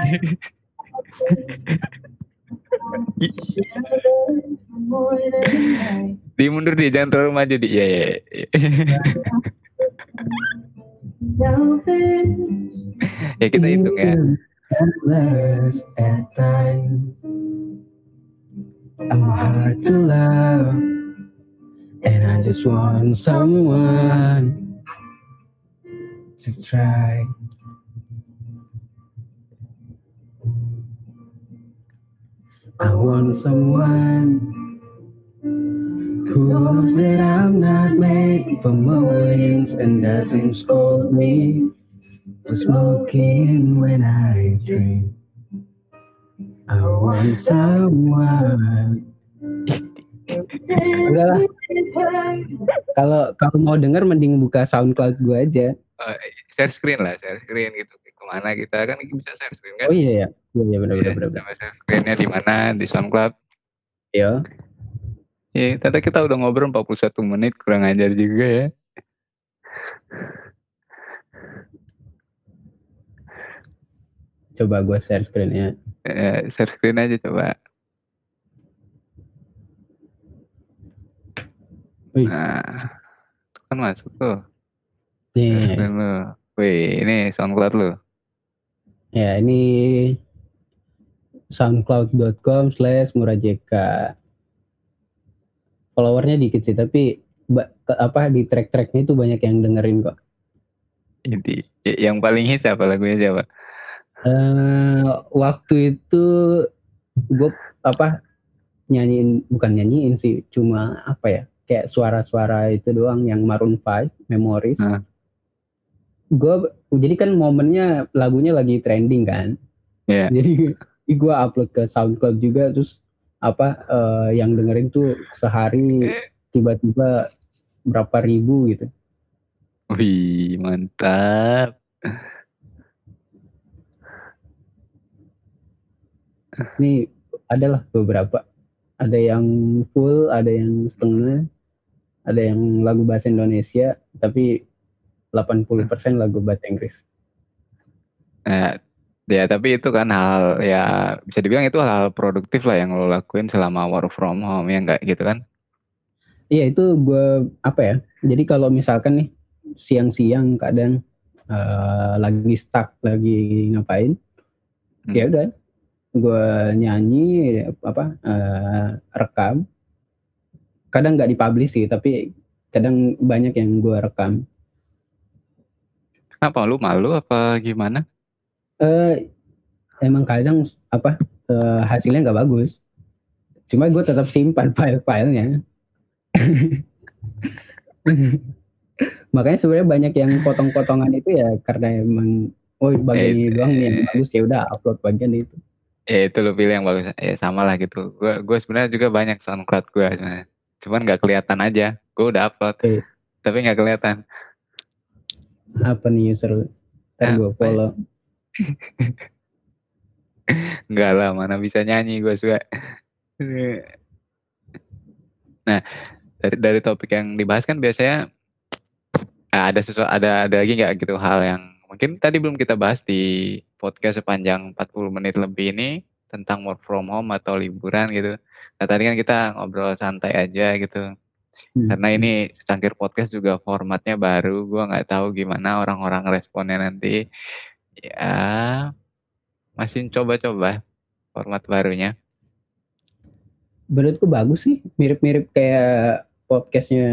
Dia mundur dia jangan terlalu maju dia. Iya, iya, iya. ya kita hitung ya. Endless at times. I'm hard to love, and I just want someone to try. I want someone who knows that I'm not made for moans and doesn't scold me for smoking when I drink. I want someone. Kalau kalau mau denger mending buka SoundCloud gue aja. Eh, share screen lah, share screen gitu. Ke mana kita kan bisa share screen kan? Oh iya ya. Iya iya benar Iya, benar benar. sama share screennya di mana di SoundCloud. Iya. Ya, ternyata kita udah ngobrol 41 menit kurang ajar juga ya. Coba gue share screennya. Eh, share screen aja coba. Wih. Nah, kan masuk tuh. Nih, Screen lu. Wih, ini SoundCloud lu. ya ini soundcloud.com slash murajeka. Followernya dikit sih, tapi apa di track-tracknya itu banyak yang dengerin kok. Inti. Y- Yang paling hits apa lagunya siapa? eh waktu itu gue apa nyanyiin bukan nyanyiin sih cuma apa ya kayak suara-suara itu doang yang Maroon 5 Memories Hah. gue jadi kan momennya lagunya lagi trending kan Iya. jadi gue upload ke SoundCloud juga terus apa eh, yang dengerin tuh sehari tiba-tiba berapa ribu gitu Wih, mantap. ini adalah beberapa ada yang full ada yang setengah ada yang lagu bahasa Indonesia tapi 80% lagu bahasa Inggris Nah, ya tapi itu kan hal ya bisa dibilang itu hal produktif lah yang lo lakuin selama work from home ya enggak gitu kan? iya itu gue apa ya jadi kalau misalkan nih siang-siang kadang eh, lagi stuck lagi ngapain Hmm. ya udah gue nyanyi apa eh, rekam kadang nggak dipublish sih tapi kadang banyak yang gue rekam Kenapa lu malu apa gimana? eh emang kadang apa eh, hasilnya nggak bagus cuma gue tetap simpan file-filenya makanya sebenarnya banyak yang potong-potongan itu ya karena emang oh bagian ini doang nih yang bagus ya udah upload bagian itu Ya itu lo pilih yang bagus. Ya sama lah gitu. Gue gue sebenarnya juga banyak SoundCloud gue sebenarnya. Cuman nggak kelihatan aja. Gue udah upload. Oke. Tapi nggak kelihatan. apa nih user ntar gue ya? follow Enggak lah, mana bisa nyanyi gue suka. Nah, dari dari topik yang dibahas kan biasanya eh, ada sesuatu ada ada lagi nggak gitu hal yang mungkin tadi belum kita bahas di podcast sepanjang 40 menit lebih ini tentang work from home atau liburan gitu. Nah, tadi kan kita ngobrol santai aja gitu. Hmm. Karena ini secangkir podcast juga formatnya baru, gua nggak tahu gimana orang-orang responnya nanti. Ya, masih coba-coba format barunya. menurutku bagus sih mirip-mirip kayak podcastnya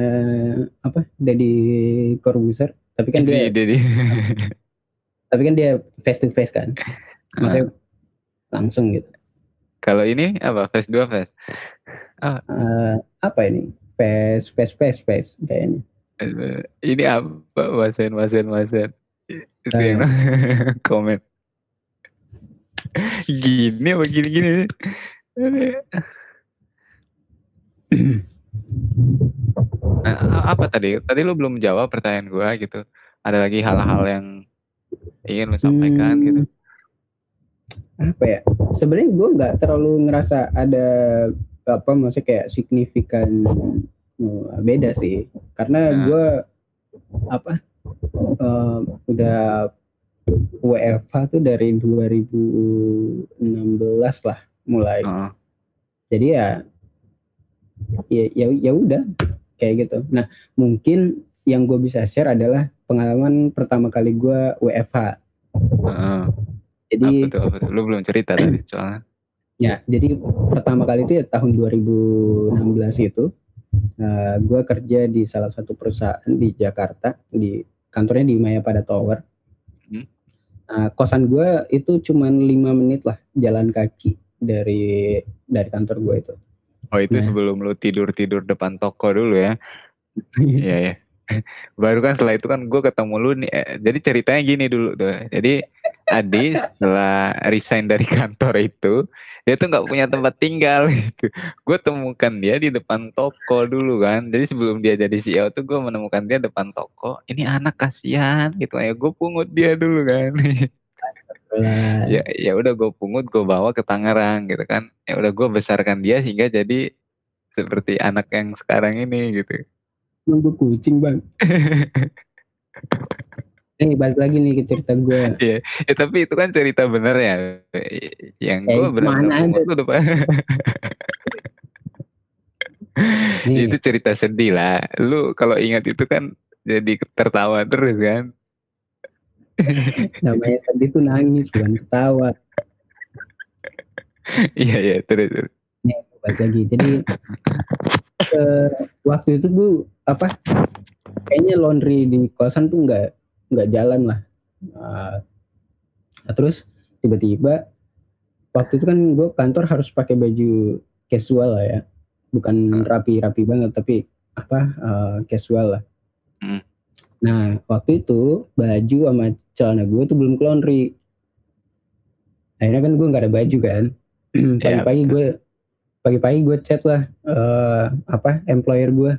apa Deddy Corbuzier tapi kan dia Jadi, jadi tapi kan dia face to face kan maksudnya langsung gitu kalau ini apa? Face 2 face. Eh, apa ini face face face face kayaknya Eh, Ini apa? Wasen, wasen, wasen. Itu yang komen. Gini apa gini-gini? Nah, apa tadi? Tadi lu belum jawab pertanyaan gua gitu. Ada lagi hal-hal yang ingin lu sampaikan Hmm, gitu. Apa ya sebenarnya gue nggak terlalu ngerasa ada apa maksudnya kayak signifikan eh, beda sih karena Nah. gue apa eh, udah WFH tuh dari 2016 lah mulai Heeh. jadi ya ya ya ya udah kayak gitu nah mungkin yang gue bisa share adalah pengalaman pertama kali gue WFH Heeh. Jadi Apa tuh? Apa tuh? Lu belum cerita tadi soalnya. Ya, jadi pertama kali itu ya tahun 2016 itu gue kerja di salah satu perusahaan di Jakarta di kantornya di Mayapada Tower. Hmm. Nah, kosan gue itu cuman lima menit lah jalan kaki dari dari kantor gue itu. Oh itu Nah. sebelum lu tidur-tidur depan toko dulu ya. Iya ya. Baru kan setelah itu kan gue ketemu lu nih. eh, Jadi ceritanya gini dulu tuh. Jadi Adi setelah resign dari kantor itu dia tuh nggak punya tempat tinggal gitu. Gue temukan dia di depan toko dulu kan. Jadi sebelum dia jadi CEO tuh gue menemukan dia depan toko. Ini anak kasihan gitu ya. Gue pungut dia dulu kan. Ya ya udah gue pungut gue bawa ke Tangerang gitu kan. Ya udah gue besarkan dia sehingga jadi seperti anak yang sekarang ini gitu. nunggu kucing bang. Eh balik lagi nih ke cerita gue. Ya, tapi itu kan cerita bener ya. Yang Eh, gue. Ya, Nih, itu cerita sedih lah. Lu kalau ingat itu kan jadi tertawa terus kan. namanya sedih tuh nangis bukan ketawa. Iya iya terus. terus. Nih, balik lagi. Jadi eh, waktu itu gue apa? Kayaknya laundry di kosan tuh nggak nggak jalan lah. Ah, terus tiba-tiba waktu itu kan gue kantor harus pakai baju casual lah ya, bukan rapi-rapi banget tapi apa eh, casual lah. Hmm. Nah waktu itu baju sama celana gue tuh belum ke laundry. Akhirnya kan gue nggak ada baju kan. Pagi-pagi betul. gue pagi-pagi gue chat lah eh, apa employer gue.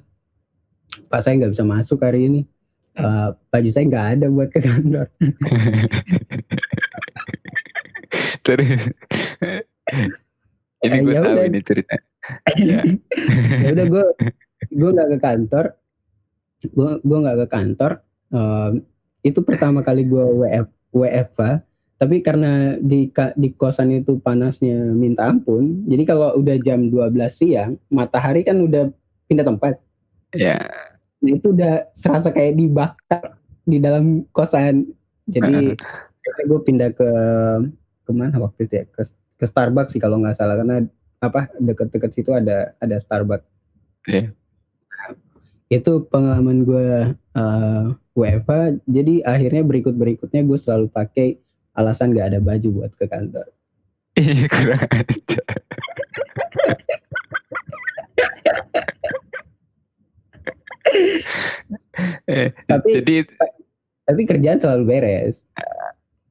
Pak saya nggak bisa masuk hari ini. Eh, baju saya nggak ada buat ke kantor. terus. ini Eh, gue ya tahu udah. ini cerita. Ya. ya udah gue gue nggak ke kantor gue gue nggak ke kantor Em, itu pertama kali gue WF WFH tapi karena di di kosan itu panasnya minta ampun jadi kalau udah jam 12 siang matahari kan udah pindah tempat ya. Nah, itu udah serasa kayak dibakar di dalam kosan. Jadi gue pindah ke ke mana waktu itu ya? Ke, ke Starbucks sih kalau nggak salah. Karena apa deket-deket situ ada ada Starbucks. Iya. itu pengalaman gue uh, WFH jadi akhirnya berikut berikutnya gue selalu pakai alasan gak ada baju buat ke kantor. Kurang ajar. Tapi- jadi tapi kerjaan selalu beres.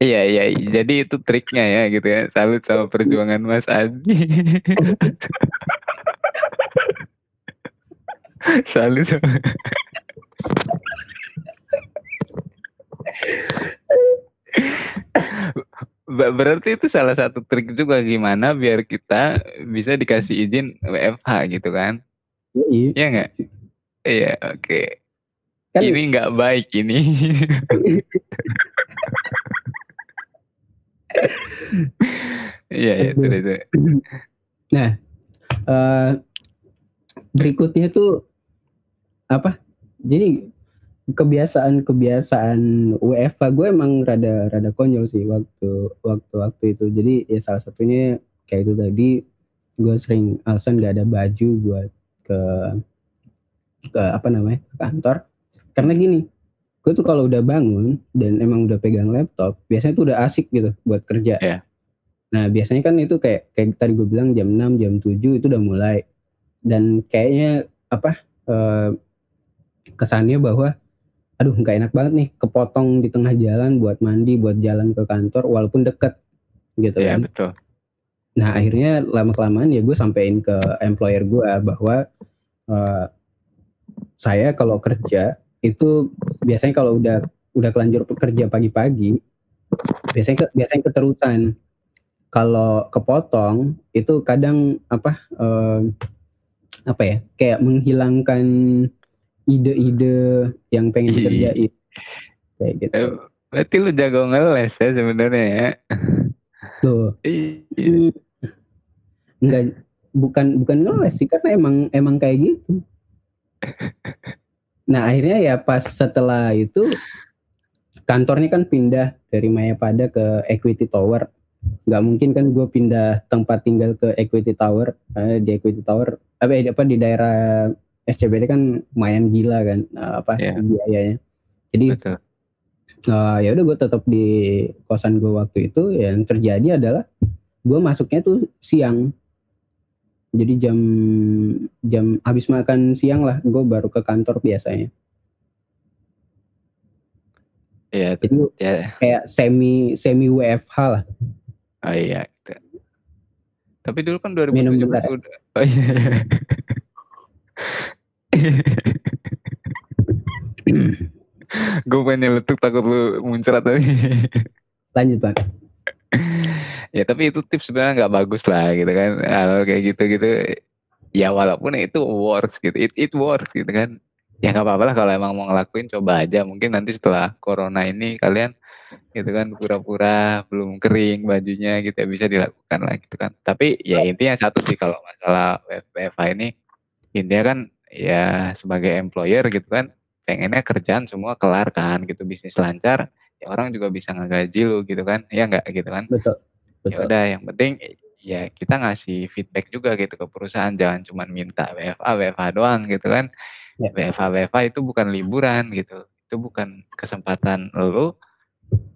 Iya iya jadi itu triknya ya gitu ya. Salut sama perjuangan Mas Adi. Salut sama berarti itu salah satu trik juga gimana biar kita bisa dikasih izin WFH gitu kan? Yoi. Iya nggak iya oke kan ini nggak baik ini iya iya Aduh. terus terus. uh, berikutnya tuh apa jadi kebiasaan-kebiasaan WFH gue emang rada rada konyol sih waktu waktu waktu itu jadi ya salah satunya kayak itu tadi gue sering alasan gak ada baju buat ke ke apa namanya ke kantor. Karena gini gue tuh kalau udah bangun dan emang udah pegang laptop biasanya tuh udah asik gitu buat kerja. Iya. nah biasanya kan itu kayak kayak tadi gue bilang jam 6 jam 7 itu udah mulai. Dan kayaknya apa eh, kesannya bahwa aduh nggak enak banget nih kepotong di tengah jalan buat mandi buat jalan ke kantor walaupun deket gitu Iya kan. betul. Nah akhirnya lama kelamaan ya gue sampein ke employer gue bahwa eh, saya kalau kerja itu biasanya kalau udah udah kelanjur kerja pagi-pagi biasanya ke- biasanya keterusan. Kalau kepotong itu kadang apa eh, apa ya kayak menghilangkan ide-ide yang pengen Ih. dikerjain kayak gitu. Eh, berarti lu jago ngeles ya sebenarnya ya Tuh. Iya. Enggak bukan bukan ngeles sih karena emang emang kayak gitu. Nah akhirnya ya pas setelah itu kantornya kan pindah dari Mayapada ke Equity Tower. Nggak mungkin kan gue pindah tempat tinggal ke Equity Tower. Eh, di Equity Tower apa ya, apa di daerah SCBD kan lumayan gila kan eh, apa Iya. biayanya. Jadi betul Eh, ya udah gue tetap di kosan gue waktu itu yang terjadi adalah gue masuknya tuh siang jadi jam jam habis makan siang lah gue baru ke kantor biasanya. Iya jadi ya. kayak semi semi WFH lah. Oh iya gitu. tapi dulu kan Minum 2017 bentar. ya. udah oh iya. Gue pengen nyeletuk takut lu muncrat tadi. Lanjut bang ya tapi itu tips sebenarnya nggak bagus lah gitu kan. Hal kayak gitu gitu ya walaupun itu works gitu it, it works gitu kan. Ya nggak apa-apa lah kalau emang mau ngelakuin coba aja. Mungkin nanti setelah corona ini kalian gitu kan pura-pura belum kering bajunya gitu ya bisa dilakukan lah gitu kan. Tapi ya intinya satu sih kalau masalah WFH ini intinya kan ya sebagai employer gitu kan pengennya kerjaan semua kelar kan gitu. Bisnis lancar ya orang juga bisa ngegaji lu gitu kan. Ya nggak gitu kan? Betul. Ya udah yang penting ya kita ngasih feedback juga gitu ke perusahaan. Jangan cuma minta WFA WFA doang gitu kan. Ya. WFA WFA itu bukan liburan gitu. Itu bukan kesempatan lu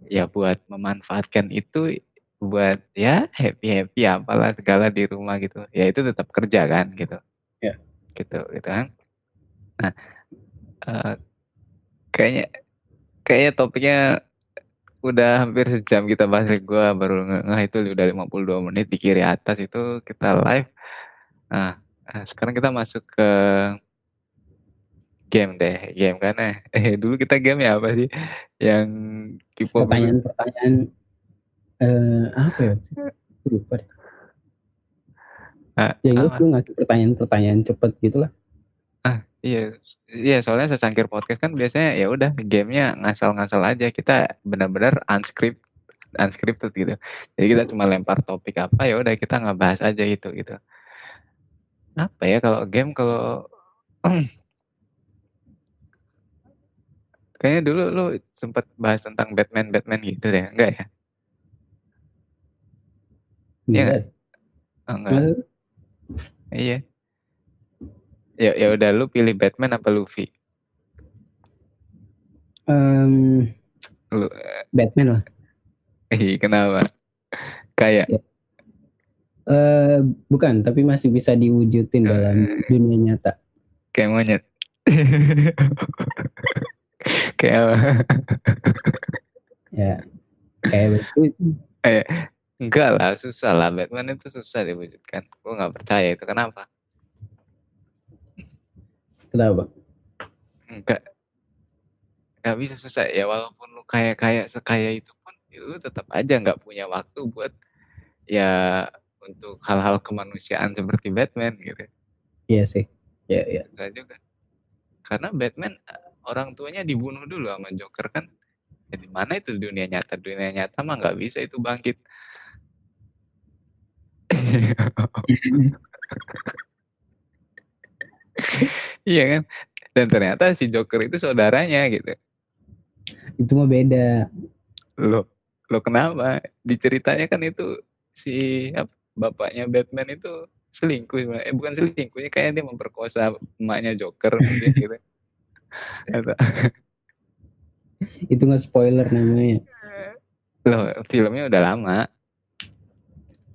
ya buat memanfaatkan itu buat ya happy happy apalah segala di rumah gitu. Ya itu tetap kerja kan gitu. Ya. gitu gitu kan. Nah eh, kayaknya kayaknya topiknya udah hampir sejam kita bahas gue baru ngeh itu udah 52 menit di kiri atas itu kita live nah, nah, sekarang kita masuk ke game deh game kan eh, eh dulu kita game ya apa sih yang K-pop Pertanyaan-pertanyaan eh apa ya? Lupa deh. Ah, Ya itu apa? lu ngasih pertanyaan-pertanyaan cepet gitu lah. Iya, iya soalnya secangkir podcast kan biasanya ya udah gamenya ngasal-ngasal aja kita benar-benar unscript unscripted gitu. Jadi kita cuma lempar topik apa ya udah kita ngebahas aja gitu gitu. Apa ya kalau game kalau kayaknya dulu lu sempat bahas tentang Batman Batman gitu deh, enggak ya? Iya Enggak. Oh, enggak. Iya. Ya ya udah lu pilih Batman apa Luffy? em, Lu Batman lah. ih kenapa? Kayak Eh bukan, tapi masih bisa diwujudin dalam Eh. dunia nyata. kayak monyet. kayak apa? Ya. Kayak begitu. Enggak lah, susah lah. Batman itu susah diwujudkan. Gue nggak percaya itu. Kenapa? Kenapa? Enggak. Nggak bisa susah. Ya walaupun lu kaya-kaya sekaya itu pun, ya lu tetap aja nggak punya waktu buat ya untuk hal-hal kemanusiaan seperti Batman gitu. Iya sih. Ya, ya. Susah juga. Karena Batman eh, orang tuanya dibunuh dulu sama Joker kan. Ya di mana itu dunia nyata? Dunia nyata mah nggak bisa itu bangkit. iya kan? Dan ternyata si Joker itu saudaranya gitu. Itu mah beda. Loh, lo kenapa? Di ceritanya kan itu si ap- bapaknya Batman itu selingkuh. Eh bukan selingkuh, ya kayak dia memperkosa emaknya Joker gitu. Itu nggak spoiler namanya. Loh, filmnya udah lama.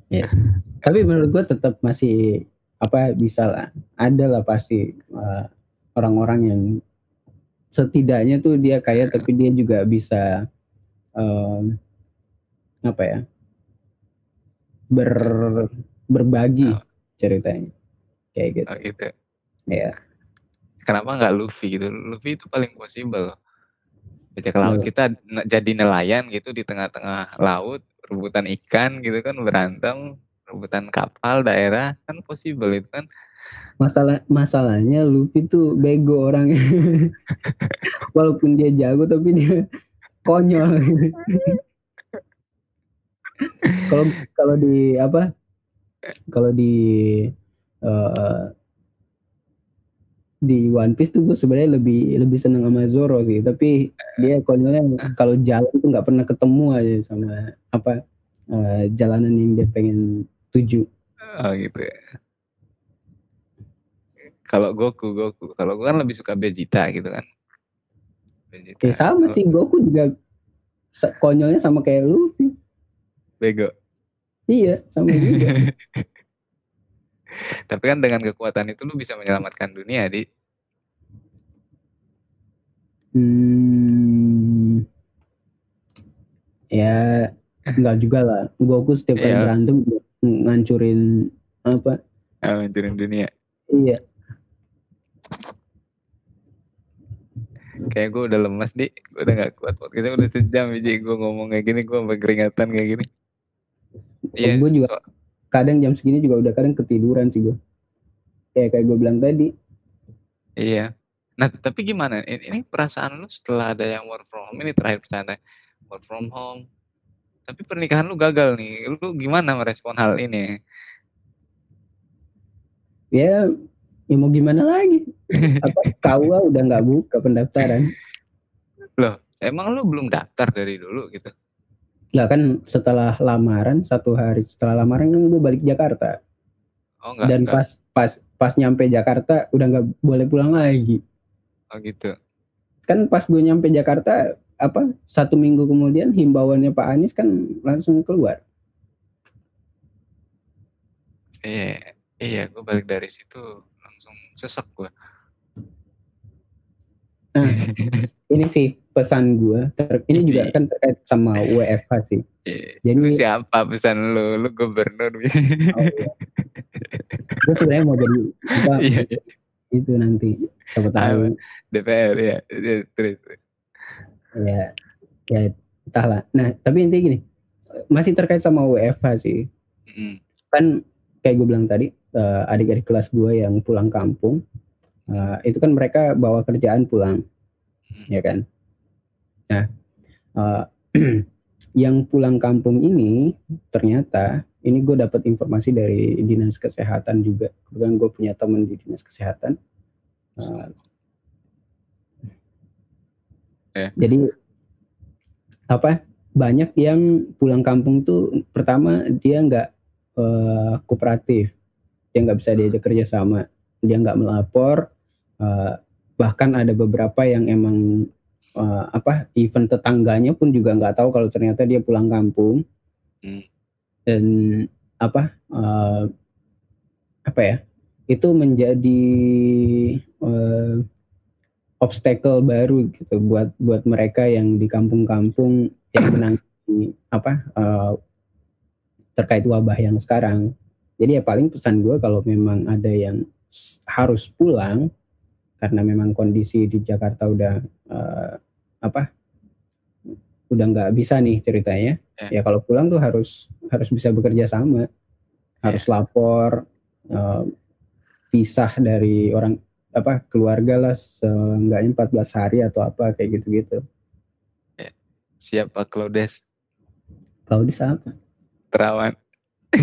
Yes. Tapi menurut gua tetap masih apa bisa lah. Ada lah pasti eh, orang-orang yang setidaknya tuh dia kaya tapi dia juga bisa em, apa ya ber berbagi Oh. ceritanya kayak gitu Oh, gitu. ya Kenapa nggak Luffy gitu? Luffy itu paling possible. Bajak laut kita jadi nelayan gitu di tengah-tengah laut, rebutan ikan gitu kan berantem, rebutan kapal daerah kan possible itu kan. masalah masalahnya Luffy tuh bego orangnya. Walaupun dia jago tapi dia konyol. Kalau kalau di apa? Kalau di eh, di One Piece tuh gue sebenarnya lebih lebih seneng sama Zoro sih. Tapi dia konyolnya kalau jalan tuh nggak pernah ketemu aja sama apa eh, jalanan yang dia pengen tuju Oh gitu. ya. Kalau Goku, Goku. Kalau gue kan lebih suka Vegeta gitu kan. Vegeta. ya sama Kalau sih Goku juga konyolnya sama kayak Luffy Bego. iya sama juga Tapi kan dengan kekuatan itu lu bisa menyelamatkan dunia, Di. Hmm, ya nggak juga lah. Goku setiap kali Iya. berantem juga ngancurin apa? Ah, Hancurin dunia. Iya, Kayak gue udah lemas, Di. Gue udah gak kuat. Podcastnya udah sejam, biji. Gue ngomong kayak gini, gue sampai keringatan kayak gini. Iya, gue juga so- kadang jam segini juga udah kadang ketiduran sih gue. Kayak kayak gue bilang tadi, iya. Nah, tapi gimana? Ini, ini perasaan lu setelah ada yang work from home, ini terakhir pertanyaan. Work from home. Tapi pernikahan lu gagal nih. Lu gimana merespon hal ini? ya ya mau gimana lagi apa KUA udah nggak buka pendaftaran Loh, emang lu belum daftar dari dulu gitu? lah kan setelah lamaran satu hari setelah lamaran kan gue balik Jakarta Oh enggak, dan enggak. pas pas pas nyampe Jakarta udah nggak boleh pulang lagi Oh gitu. kan pas gue nyampe Jakarta apa satu minggu kemudian himbauannya Pak Anies kan langsung keluar Iya, iya, gue balik dari situ langsung sesek gue. Nah, ini sih pesan gue ter- ini juga kan terkait sama WFH sih Iya. Lu jadi siapa pesan lu? Lu gubernur. oh, iya. gue sebenarnya mau jadi apa Iya, iya. itu nanti siapa tahu DPR ya. Iya, Terus. Ya ya entahlah. Nah tapi intinya gini masih terkait sama WFH sih. Mm, kan kayak gue bilang tadi eh, adik-adik kelas gue yang pulang kampung eh, itu kan mereka bawa kerjaan pulang mm. ya kan? Nah eh, yang pulang kampung ini ternyata ini gue dapat informasi dari dinas kesehatan juga. Kebetulan gue punya teman di dinas kesehatan. Eh, Ya. jadi apa banyak yang pulang kampung tuh pertama dia nggak eh, kooperatif dia nggak bisa diajak kerja sama dia nggak melapor eh, bahkan ada beberapa yang emang eh, apa event tetangganya pun juga nggak tahu kalau ternyata dia pulang kampung Hmm. dan apa eh, apa ya itu menjadi eh, obstacle baru gitu buat buat mereka yang di kampung-kampung yang menangani apa eh, terkait wabah yang sekarang. Jadi ya paling pesan gue kalau memang ada yang harus pulang karena memang kondisi di Jakarta udah eh, apa udah nggak bisa nih ceritanya Ya. ya kalau pulang tuh harus harus bisa bekerja sama. Harus lapor eh, pisah dari orang apa keluarga lah seenggaknya 14 hari atau apa kayak gitu-gitu Siapa Claudes kalau di apa Terawan?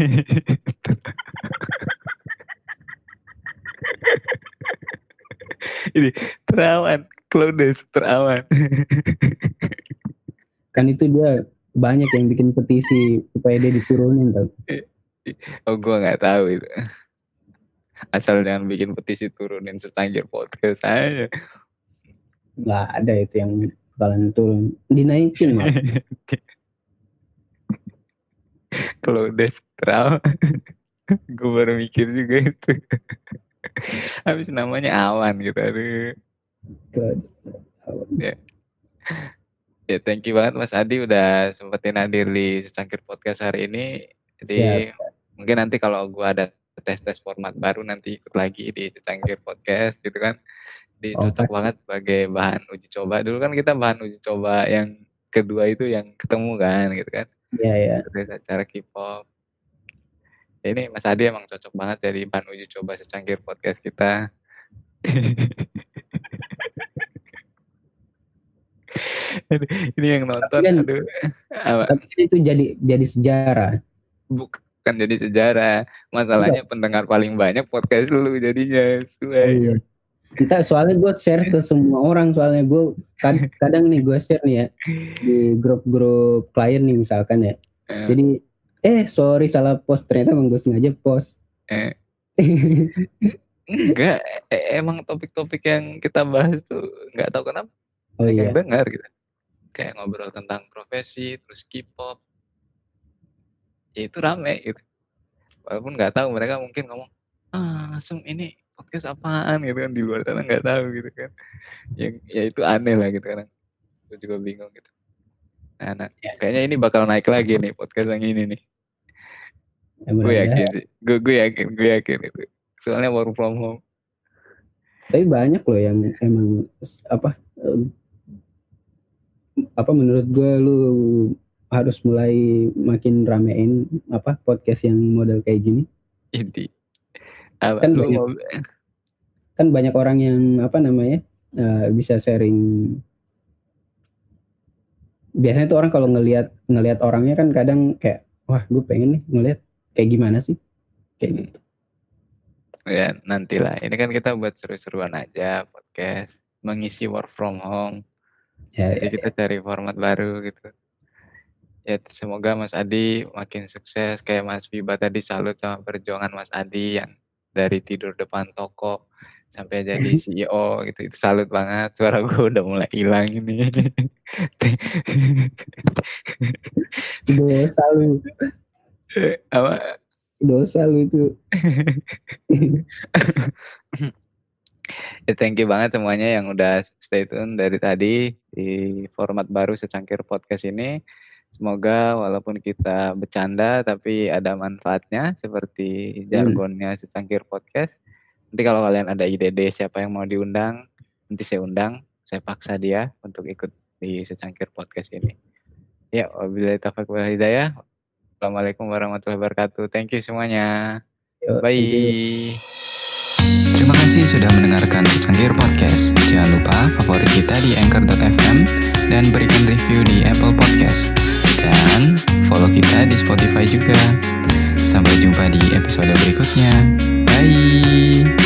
Ini Terawan, Claudes Terawan. kan itu dia banyak yang bikin petisi supaya dia diturunin tuh Oh, gua nggak tahu itu. Asal jangan bikin petisi turunin secangkir podcast aja. nggak ada itu yang bakalan turun dinaikin malah Claudes Terawan. gue baru mikir juga itu. Habis namanya Awan gitu. Aduh. Ke- Ya, thank you banget Mas Adi udah sempetin hadir di secangkir podcast hari ini. Jadi mungkin nanti kalau gua ada tes-tes format baru nanti ikut lagi di secangkir podcast gitu kan. Di cocok banget sebagai bahan uji coba. Dulu kan kita bahan uji coba yang kedua itu yang ketemu kan gitu kan. Iya ya Terus acara K-pop. Ya, ini Mas Adi emang cocok banget jadi bahan uji coba secangkir podcast kita. Ini yang nonton kan- aduh apa tapi kan itu jadi jadi sejarah bukan jadi sejarah. Masalahnya pendengar paling banyak podcast lu jadinya iya. Entah soalnya gue share ke semua orang soalnya gue kad- kadang nih gue share nih ya di grup-grup klien nih misalkan ya. Eh. jadi eh sorry salah post. Ternyata emang gue sengaja post. Eh. enggak e- emang topik-topik yang kita bahas tuh nggak tahu kenapa. Oh iya. dengar gitu. Kayak ngobrol tentang profesi terus K-pop ya itu rame gitu. Walaupun nggak tahu mereka mungkin ngomong ah Sem ini podcast apaan? Gitu kan di luar sana nggak tahu gitu kan. Yang ya itu aneh lah gitu kan gue juga bingung gitu. Nah, nah, Ya. kayaknya ini bakal naik lagi nih podcast yang ini nih. Ya, gue yakin sih. Gue gue yakin gue yakin itu. Soalnya work from home. Tapi banyak loh yang emang apa apa menurut gue lu harus mulai makin ramein apa podcast yang model kayak gini. Inti. Apa Kan banyak- mau kan banyak orang yang apa namanya eh, bisa sharing. Biasanya tuh orang kalau ngelihat ngelihat orangnya kan kadang kayak wah gue pengen nih ngelihat kayak gimana sih? Kayak gitu. Ya nantilah. Ini kan kita buat seru-seruan aja podcast, mengisi work from home. Ya, Jadi ya, kita cari format baru gitu. Ya semoga Mas Adi makin sukses kayak Mas Viba tadi salut sama perjuangan Mas Adi yang dari tidur depan toko sampai jadi CEO gitu. Itu salut banget. Suara gue udah mulai hilang ini. Dosa lu. Apa? Dosa lu itu. ya thank you banget semuanya yang udah stay tune dari tadi di format baru secangkir podcast ini. Semoga walaupun kita bercanda tapi ada manfaatnya seperti jargonnya secangkir podcast. Nanti kalau kalian ada ide-ide siapa yang mau diundang, nanti saya undang, saya paksa dia untuk ikut di secangkir podcast ini. Ya, wabillahi taufiq wal hidayah. Assalamualaikum warahmatullahi wabarakatuh. Thank you semuanya. Yo, Bye. you. Terima kasih sudah mendengarkan Secangkir Podcast. Jangan lupa favorit kita di Anchor.fm dan berikan review di Apple Podcast jangan follow kita di Spotify juga. Sampai jumpa di episode berikutnya. Bye.